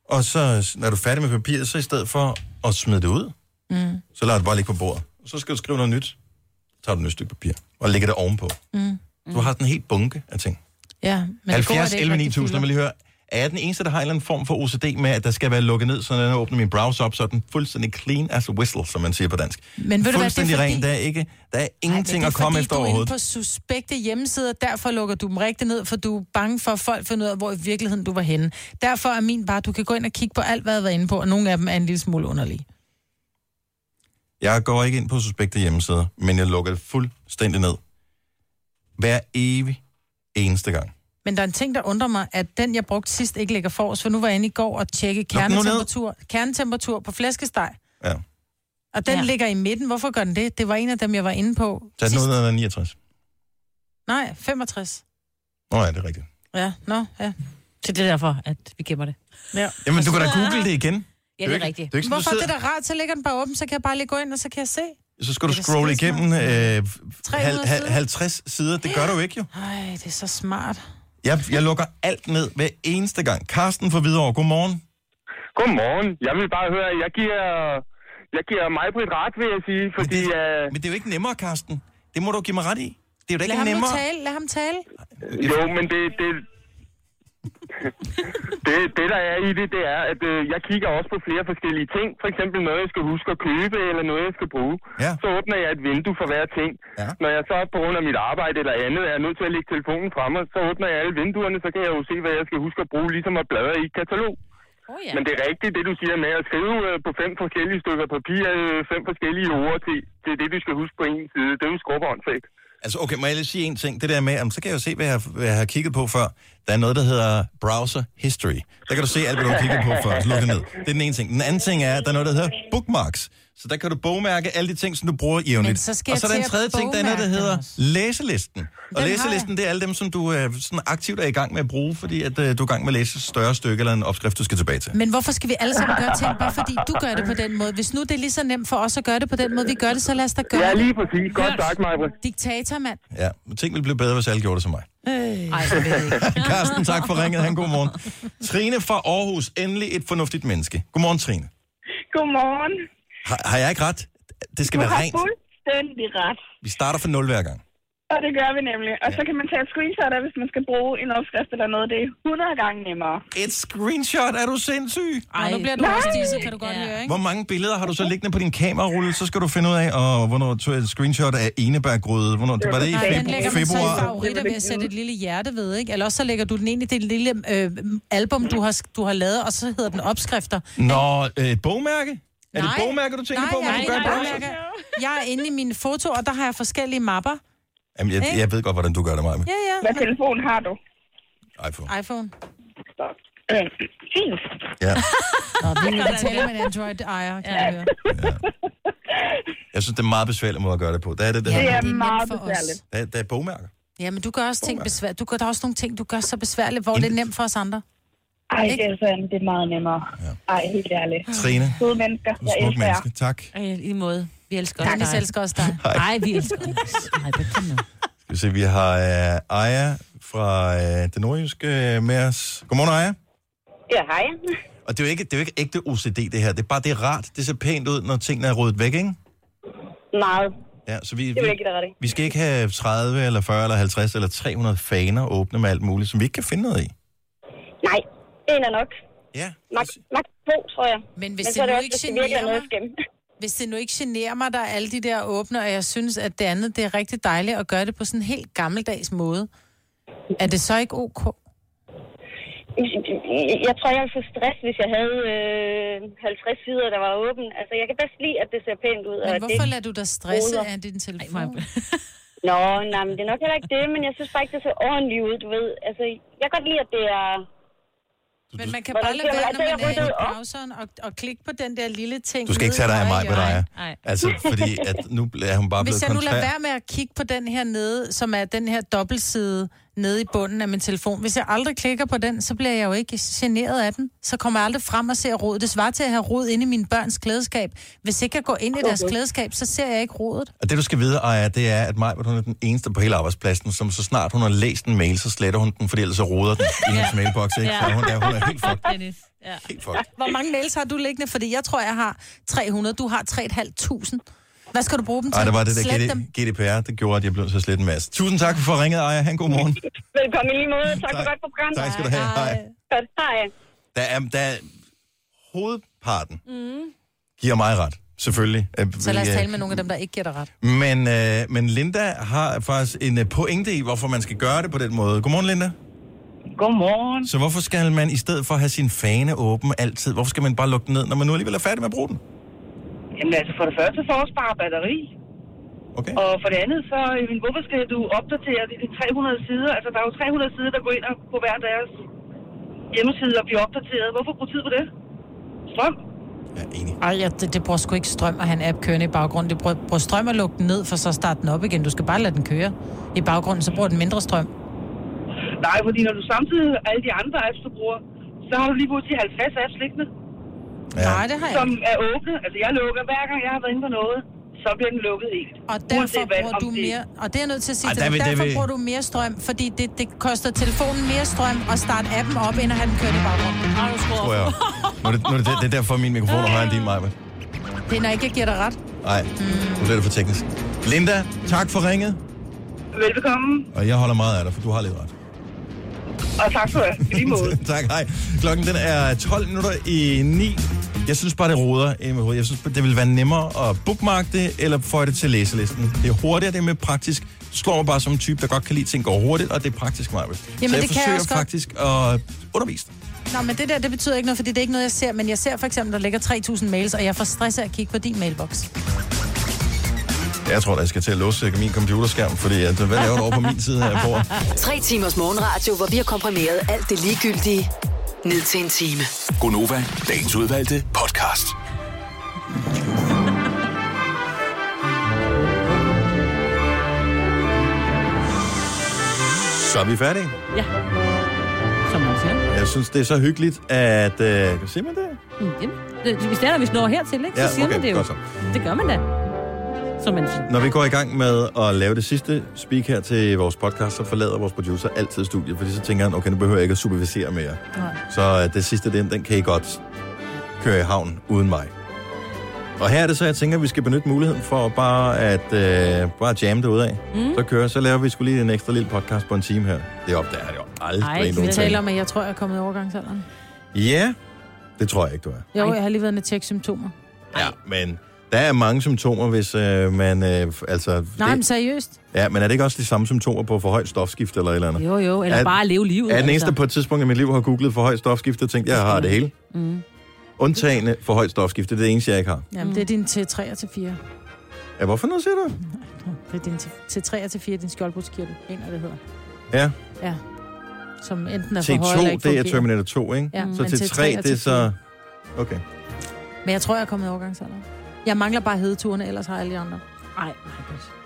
og så, når du er færdig med papiret, så i stedet for at smide det ud, Mm. så lader du bare ligge på bordet. Og så skal du skrive noget nyt, så tager du et nyt stykke papir, og lægger det ovenpå. Mm. Du har sådan en helt bunke af ting. Ja, men det 70 gode er, det ikke 11 rigtig 9000, jeg vil lige høre, er jeg den eneste, der har en eller anden form for OCD med, at der skal være lukket ned, så når jeg åbner min browser op, så er den fuldstændig clean as a whistle, som man siger på dansk. Men ved du hvad, det er fordi- ren. Der er, ikke, der er ingenting Ej, at komme fordi, efter du er inde overhovedet. på suspekte hjemmesider, derfor lukker du dem rigtig ned, for du er bange for, at folk finder ud af, hvor i virkeligheden du var henne. Derfor er min bare, du kan gå ind og kigge på alt, hvad jeg har været inde på, og nogle af dem er en lille smule underlige. Jeg går ikke ind på suspekte hjemmesider, men jeg lukker det fuldstændig ned. Hver evig eneste gang. Men der er en ting, der undrer mig, at den, jeg brugte sidst, ikke ligger for os, for nu var jeg inde i går og tjekke den kernetemperatur, kernetemperatur på flæskesteg. Ja. Og den Ja. ligger i midten. Hvorfor gør den det? Det var en af dem, jeg var inde på Tag den sidst. ud af 69. Nej, 65. Nå ja, det er rigtigt. Ja, nå, ja. Så det er derfor, at vi gemmer det. ja. Jamen, du kan da google det igen. Ja, Det det er er rigtigt. Det er ikke Hvorfor du er det sidder, da rart, så ligger den bare åben, så kan jeg bare lige gå ind, og så kan jeg se. så skal du er scrolle igennem øh, 300 hal, hal, sider. 50 sider. Det gør du ikke, jo. Ej, det er så smart. Jeg, jeg lukker alt ned hver eneste gang. Carsten fra Hvidovre, godmorgen. Godmorgen. Jeg vil bare høre, jeg giver, jeg giver mig på et ret, vil jeg sige, fordi... Men det, øh, men det er jo ikke nemmere, Carsten. Det må du give mig ret i. Det er jo da Lad ikke ham nu nemmere. tale, lad ham tale. Jo, men det, det, det, det, der er i det, det er, at øh, jeg kigger også på flere forskellige ting. For eksempel noget, jeg skal huske at købe, eller noget, jeg skal bruge. Ja. Så åbner jeg et vindue for hver ting. Ja. Når jeg så på grund af mit arbejde eller andet er nødt til at lægge telefonen fremme, så åbner jeg alle vinduerne, så kan jeg jo se, hvad jeg skal huske at bruge, ligesom at bladre i et katalog. Oh, ja. Men det er rigtigt, det du siger med at skrive øh, på fem forskellige stykker papir, øh, fem forskellige ord til, til det, du skal huske på en side. Det er jo skrubåndsvægt. Altså, okay, må jeg lige sige en ting? Det der med, jamen, så kan jeg jo se, hvad jeg, hvad jeg har kigget på før. Der er noget, der hedder browser history. Der kan du se alt, hvad du har kigget på før. Så luk det ned. Det er den ene ting. Den anden ting er, at der er noget, der hedder bookmarks. Så der kan du bogmærke alle de ting, som du bruger jævnligt. Men så skal og så er der jeg en tredje ting, der er noget, der hedder også. læselisten. Og har læselisten, det er alle dem, som du øh, sådan aktivt er i gang med at bruge, fordi at, øh, du er i gang med at læse et større stykke eller en opskrift, du skal tilbage til. Men hvorfor skal vi alle sammen gøre ting, bare fordi du gør det på den måde? Hvis nu det er lige så nemt for os at gøre det på den måde, vi gør det, så lad os da gøre Ja, det. lige præcis. Godt sagt, Majbrit. Diktator, mand. Ja, men ting ville blive bedre, hvis alle gjorde det som mig. Øh. Ej, det ved jeg ikke. Carsten, tak for ringet. Han god morgen. Trine fra Aarhus, endelig et fornuftigt menneske. Godmorgen, Trine. Godmorgen. Har, har jeg ikke ret? Det skal Du være har rent. fuldstændig ret. Vi starter fra nul hver gang. Og det gør vi nemlig. Og så kan man tage et screenshot af, hvis man skal bruge en opskrift eller noget. Det er 100 gange nemmere. Et screenshot? Er du sindssyg? Ej, nu bliver du også disset, kan du godt høre, ikke? Hvor mange billeder har du så liggende på din kamerarulle? Så skal du finde ud af, og hvornår tog jeg et screenshot af enebærgryde. Hvornår, var det i Nej, den februar? lægger man så i februar? favoritter ved at sætte et lille hjerte ved, ikke? Eller også så lægger du den ind i det lille øh, album, du har, du har lavet, og så hedder den opskrifter. Nå, øh, et bogmærke? Er det Nej. et bogmærke, du tænker nej, på, nej, du gør nej, det? bogmærker. Jeg er inde i mine foto, og der har jeg forskellige mapper. Jamen, jeg, jeg ved godt, hvordan du gør det, Maja. Ja, ja. Hvad telefon har du? iPhone. iPhone. Øh, fint. Ja. Nå, vi kan tale med en Android-ejer, kan jeg høre. Jeg synes, det er meget besværlig måde at gøre det på. Der er det, der, Det hedder- er meget besværligt. der, er- der er bogmærker. Ja, men du gør også ting besværligt. Du gør, der er også nogle ting, du gør så besværligt, hvor det er nemt for os andre. Ej, det er, sådan, det er meget nemmere. Ej, helt ærligt. Trine, Søde mennesker. du er Jeg smuk elsker jer. menneske. Tak. Ej, i måde. Vi elsker også Dennis dig. elsker også dig. Nej, vi elsker dig. Nu. Skal vi se, vi har uh, Aya fra uh, det nordjyske øh, med os. Godmorgen, Aya. Ja, hej. Og det er, jo ikke, det er jo ikke ægte OCD, det her. Det er bare, det er rart. Det ser pænt ud, når tingene er ryddet væk, ikke? Meget. Ja, så vi, Det vil vi, jeg give dig ret i. vi skal ikke have 30 eller 40 eller 50 eller 300 faner åbne med alt muligt, som vi ikke kan finde noget i. Nej, en er nok. Ja. Max, max to, tror jeg. Men hvis Men det det nu også, ikke hvis det virkelig er generer noget mig-. Hvis det nu ikke generer mig, der er alle de der åbne, og jeg synes, at det andet, det er rigtig dejligt at gøre det på sådan en helt gammeldags måde. Er det så ikke ok? Jeg tror, jeg ville få stress, hvis jeg havde øh, 50 sider, der var åben. Altså, jeg kan bedst lide, at det ser pænt ud. og Men at hvorfor det lader du dig stresse af din telefon? Nå, nej, men det er nok heller ikke det, men jeg synes bare ikke, det ser ordentligt ud, du ved. Altså, jeg kan godt lide, at det er... Men man kan bare lade være, når man er i browseren, og, og klikke på den der lille ting. Du skal ikke tage dig af mig, hvad der er. Altså, fordi at nu er hun bare Hvis blevet jeg nu lader kontrær. være med at kigge på den her nede, som er den her dobbeltside nede i bunden af min telefon. Hvis jeg aldrig klikker på den, så bliver jeg jo ikke generet af den. Så kommer jeg aldrig frem og ser rod. Det svarer til at have rod inde i mine børns klædeskab. Hvis ikke jeg går ind i deres Okay. klædeskab, så ser jeg ikke rodet. Og det, du skal vide, Aya, det er, at Maj, hun er den eneste på hele arbejdspladsen, som så snart hun har læst en mail, så sletter hun den, fordi ellers så roder den i hendes mailbox, ikke? Så hun er, hun er helt fucked. Ja. Helt fucked. Hvor mange mails har du liggende? Fordi jeg tror, jeg har 300. Du har 3.500. Hvad skal du bruge dem til? Ej, det var det der. GD, GDPR, det gjorde, at jeg blev så slet en masse. Tusind tak for ringet, Aya. Han god morgen. Velkommen i lige måde. Tak, for godt program. Tak skal du have. Hej. Godt. Hej. Der er, der er hovedparten Mm. giver mig ret. Selvfølgelig. Øh, Så lad os tale med nogle af dem, der ikke giver dig ret. Men, øh, men Linda har faktisk en øh, pointe i, hvorfor man skal gøre det på den måde. Godmorgen, Linda. Godmorgen. Så hvorfor skal man i stedet for at have sin fane åben altid, hvorfor skal man bare lukke den ned, når man nu alligevel er færdig med at bruge den? Jamen altså, for det første for at spare batteri. Okay. Og for det andet, så jamen, hvorfor skal du opdatere de 300 sider? Altså, der er jo 300 sider, der går ind og på hver deres hjemmeside og bliver opdateret. Hvorfor bruge tid på det? Strøm? Ej, ja, det, det bruger sgu ikke strøm at have en app kørende i baggrunden. Det bruger, bruger strøm at lukke den ned, for så starte den op igen. Du skal bare lade den køre i baggrunden, så bruger den mindre strøm. Nej, fordi når du samtidig alle de andre apps, du bruger, så har du lige pludselig 50 apps liggende. Ja. Nej, det har jeg Som ikke. er åbne. Altså, jeg lukker hver gang, jeg har været inde på noget, så bliver den lukket helt. Og derfor Uanset hvad, bruger du det- mere, og det er jeg nødt til at sige Ej, til der dig, vil- der derfor vil- bruger du mere strøm, fordi det, det koster telefonen mere strøm at starte appen op, end at have den kørt i baggrunden. Ej, du Tror jeg. Nu er det, nu er det, det er derfor, min mikrofon er højere end din, Maja. Det er, når ikke jeg giver dig ret. Nej, nu bliver det for teknisk. Linda, tak for ringet. Velbekomme, Og jeg holder meget af dig, for du har lidt ret. Og tak for det. I lige måde. tak, hej. Klokken den er 12 minutter i 9. Jeg synes bare, det roder i mit hoved. Jeg synes, det ville være nemmere at bookmarke det, eller få det til læselisten. Det er hurtigere, det er mere praktisk. Du slår mig bare som en type, der godt kan lide ting går hurtigt, og det er praktisk, Maja. Så jeg det kan jeg forsøger også godt. faktisk at undervise dig. Nå, men det der, det betyder ikke noget, fordi det er ikke noget, jeg ser. Men jeg ser for eksempel, der ligger 3.000 mails, og jeg får stress af at kigge på din mailbox. Jeg tror, at jeg skal til at låse min computerskærm, fordi at, hvad laver du over på min side her på? Tre timers morgenradio, hvor vi har komprimeret alt det ligegyldige ned til en time. Gonova, dagens udvalgte podcast. Så er vi færdige. Ja. Som man siger. Jeg synes, det er så hyggeligt, at... Øh, siger man det? Mm, det, hvis det er, når vi når hertil, ikke? Så Ja, siger okay, man det jo. godt så. Det gør man da. Som man siger. Når vi går i gang med at lave det sidste speak her til vores podcast, så forlader vores producer altid studiet, fordi så tænker han, okay, nu behøver jeg ikke at supervisere mere. Nej. Så øh, det sidste, den, den kan I godt køre i havn uden mig. Og her er det så, jeg tænker, at vi skal benytte muligheden for bare at øh, bare jamme det ud af. Mm. Så kører, så laver vi skulle lige en ekstra lille podcast på en time her. Det opdager jeg jo aldrig. Nej, vi taler om, at jeg tror, jeg er kommet i overgangsalderen. Ja, det tror jeg ikke, du er. Jo, jeg har lige været og tjekke symptomer. Ja, men der er mange symptomer, hvis øh, man... Øh, altså, Nej, men det, seriøst. ja, men er det ikke også de samme symptomer på for højt stofskifte eller et eller andet? Jo, jo. Eller Er- bare at leve livet. Er den eneste altså. på et tidspunkt i mit liv har googlet for højt stofskifte og tænkt, jeg har det hele. Mm. Undtagende for højt stofskifte, det er det eneste, jeg ikke har. Jamen, det er din T3 og T4. Ja, hvorfor nu siger du? Det er din T3 og T4, din skjoldbrudskirtel. En af det hedder. Ja, Ja. Som enten er for høj eller T2, ikke det er. Terminator 2, ikke? Ja, så men T3, T3 og det er så... T4. Okay. Men jeg tror, jeg er kommet i overgangsalderen. Jeg mangler bare hedeturene, ellers har alle de andre. Nej,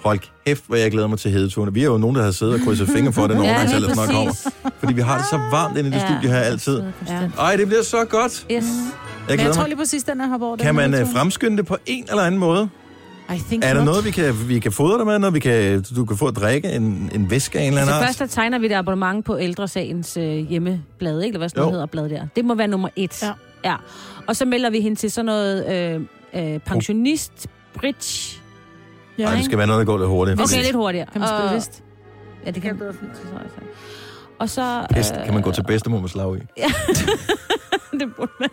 Hold kæft, hvor jeg glæder mig til hedeturene. Vi er jo nogen, der har siddet og krydset fingre for, at den Ja, lige overgangsalder snart kommer. Fordi vi har det så varmt inde i det Ja. studie her altid. Ja. Ej, det bliver så godt. Yes. Jeg Men jeg tror lige præcis, den er over. den Kan man hedetur. fremskynde det på en eller anden måde? I think Er der not. noget, vi kan, vi kan fodre dig med, når vi kan, du kan få at drikke en, en væske af en eller anden Så art? først der tegner vi et abonnement på Ældresagens øh, hjemmeblad, ikke? Eller hvad sådan noget hedder blad der. Det må være nummer et. Ja. Ja, og så melder vi hende til sådan noget øh, øh, pensionist, bridge. Ja, Ej, det skal være noget, der går lidt hurtigt. Okay, lidt hurtigere. Kan man spille Og- vist? Ja, det kan jeg bedre finde. Og så... Pest, kan man gå til bedstemor med slag i? Ja, det burde man.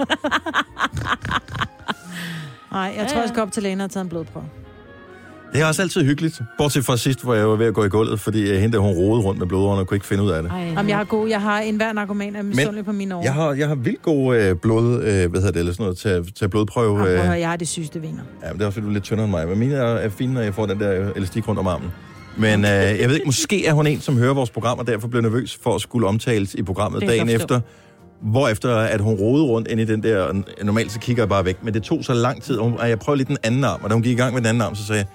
Nej, jeg tror, jeg skal op til lægen og tage en blodprøve. Det er også altid hyggeligt. Bortset fra sidst, hvor jeg var ved at gå i gulvet, fordi uh, hende der, hun rodede rundt med blodårene og kunne ikke finde ud af det. Jamen, jeg har god, jeg har en hver narkoman af misundelig på mine år. Jeg har, jeg har vildt god øh, blod, øh, hvad hedder det, eller sådan noget, til, til blodprøve. Jamen, Øh, høre, jeg har det sygeste vener. ja, men det er også, fordi du er lidt tyndere end mig. Men mine er, er fine, når jeg får den der elastik rundt om armen. Men øh, jeg ved ikke, måske er hun en, som hører vores program, og derfor bliver nervøs for at skulle omtales i programmet dagen jeg forstå. efter. Hvorefter at hun rodede rundt ind i den der, normalt så kigger jeg bare væk, men det tog så lang tid, og jeg prøvede lidt den anden arm, og da hun gik i gang med den anden arm, så sagde jeg,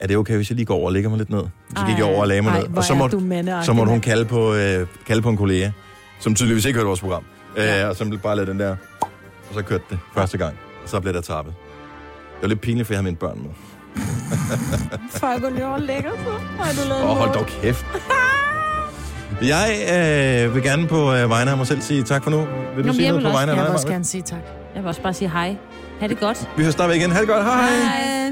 er det okay, hvis jeg lige går over og lægger mig lidt ned? Så gik jeg over og lagde mig Ej, ned, og så måtte, så måtte hun kalde på, øh, kalde på en kollega, som tydeligvis ikke hørte vores program, øh, og som bare lavede den der, og så kørte det første gang, og så blev der tappet. Det var lidt pinligt, for jeg havde mine børn med. Far, hvor løber lækker så. Ej, du lavede Åh, en hold dog kæft. Jeg øh, vil gerne på øh, vegne af mig selv sige tak for nu. Vil du Jamen, sige jeg noget på også- vegne af Jeg dig, vil også gerne sige tak. Jeg vil også bare sige hej. Ha' det godt. Vi hører stadigvæk igen. Ha' det godt. Hej. Hej.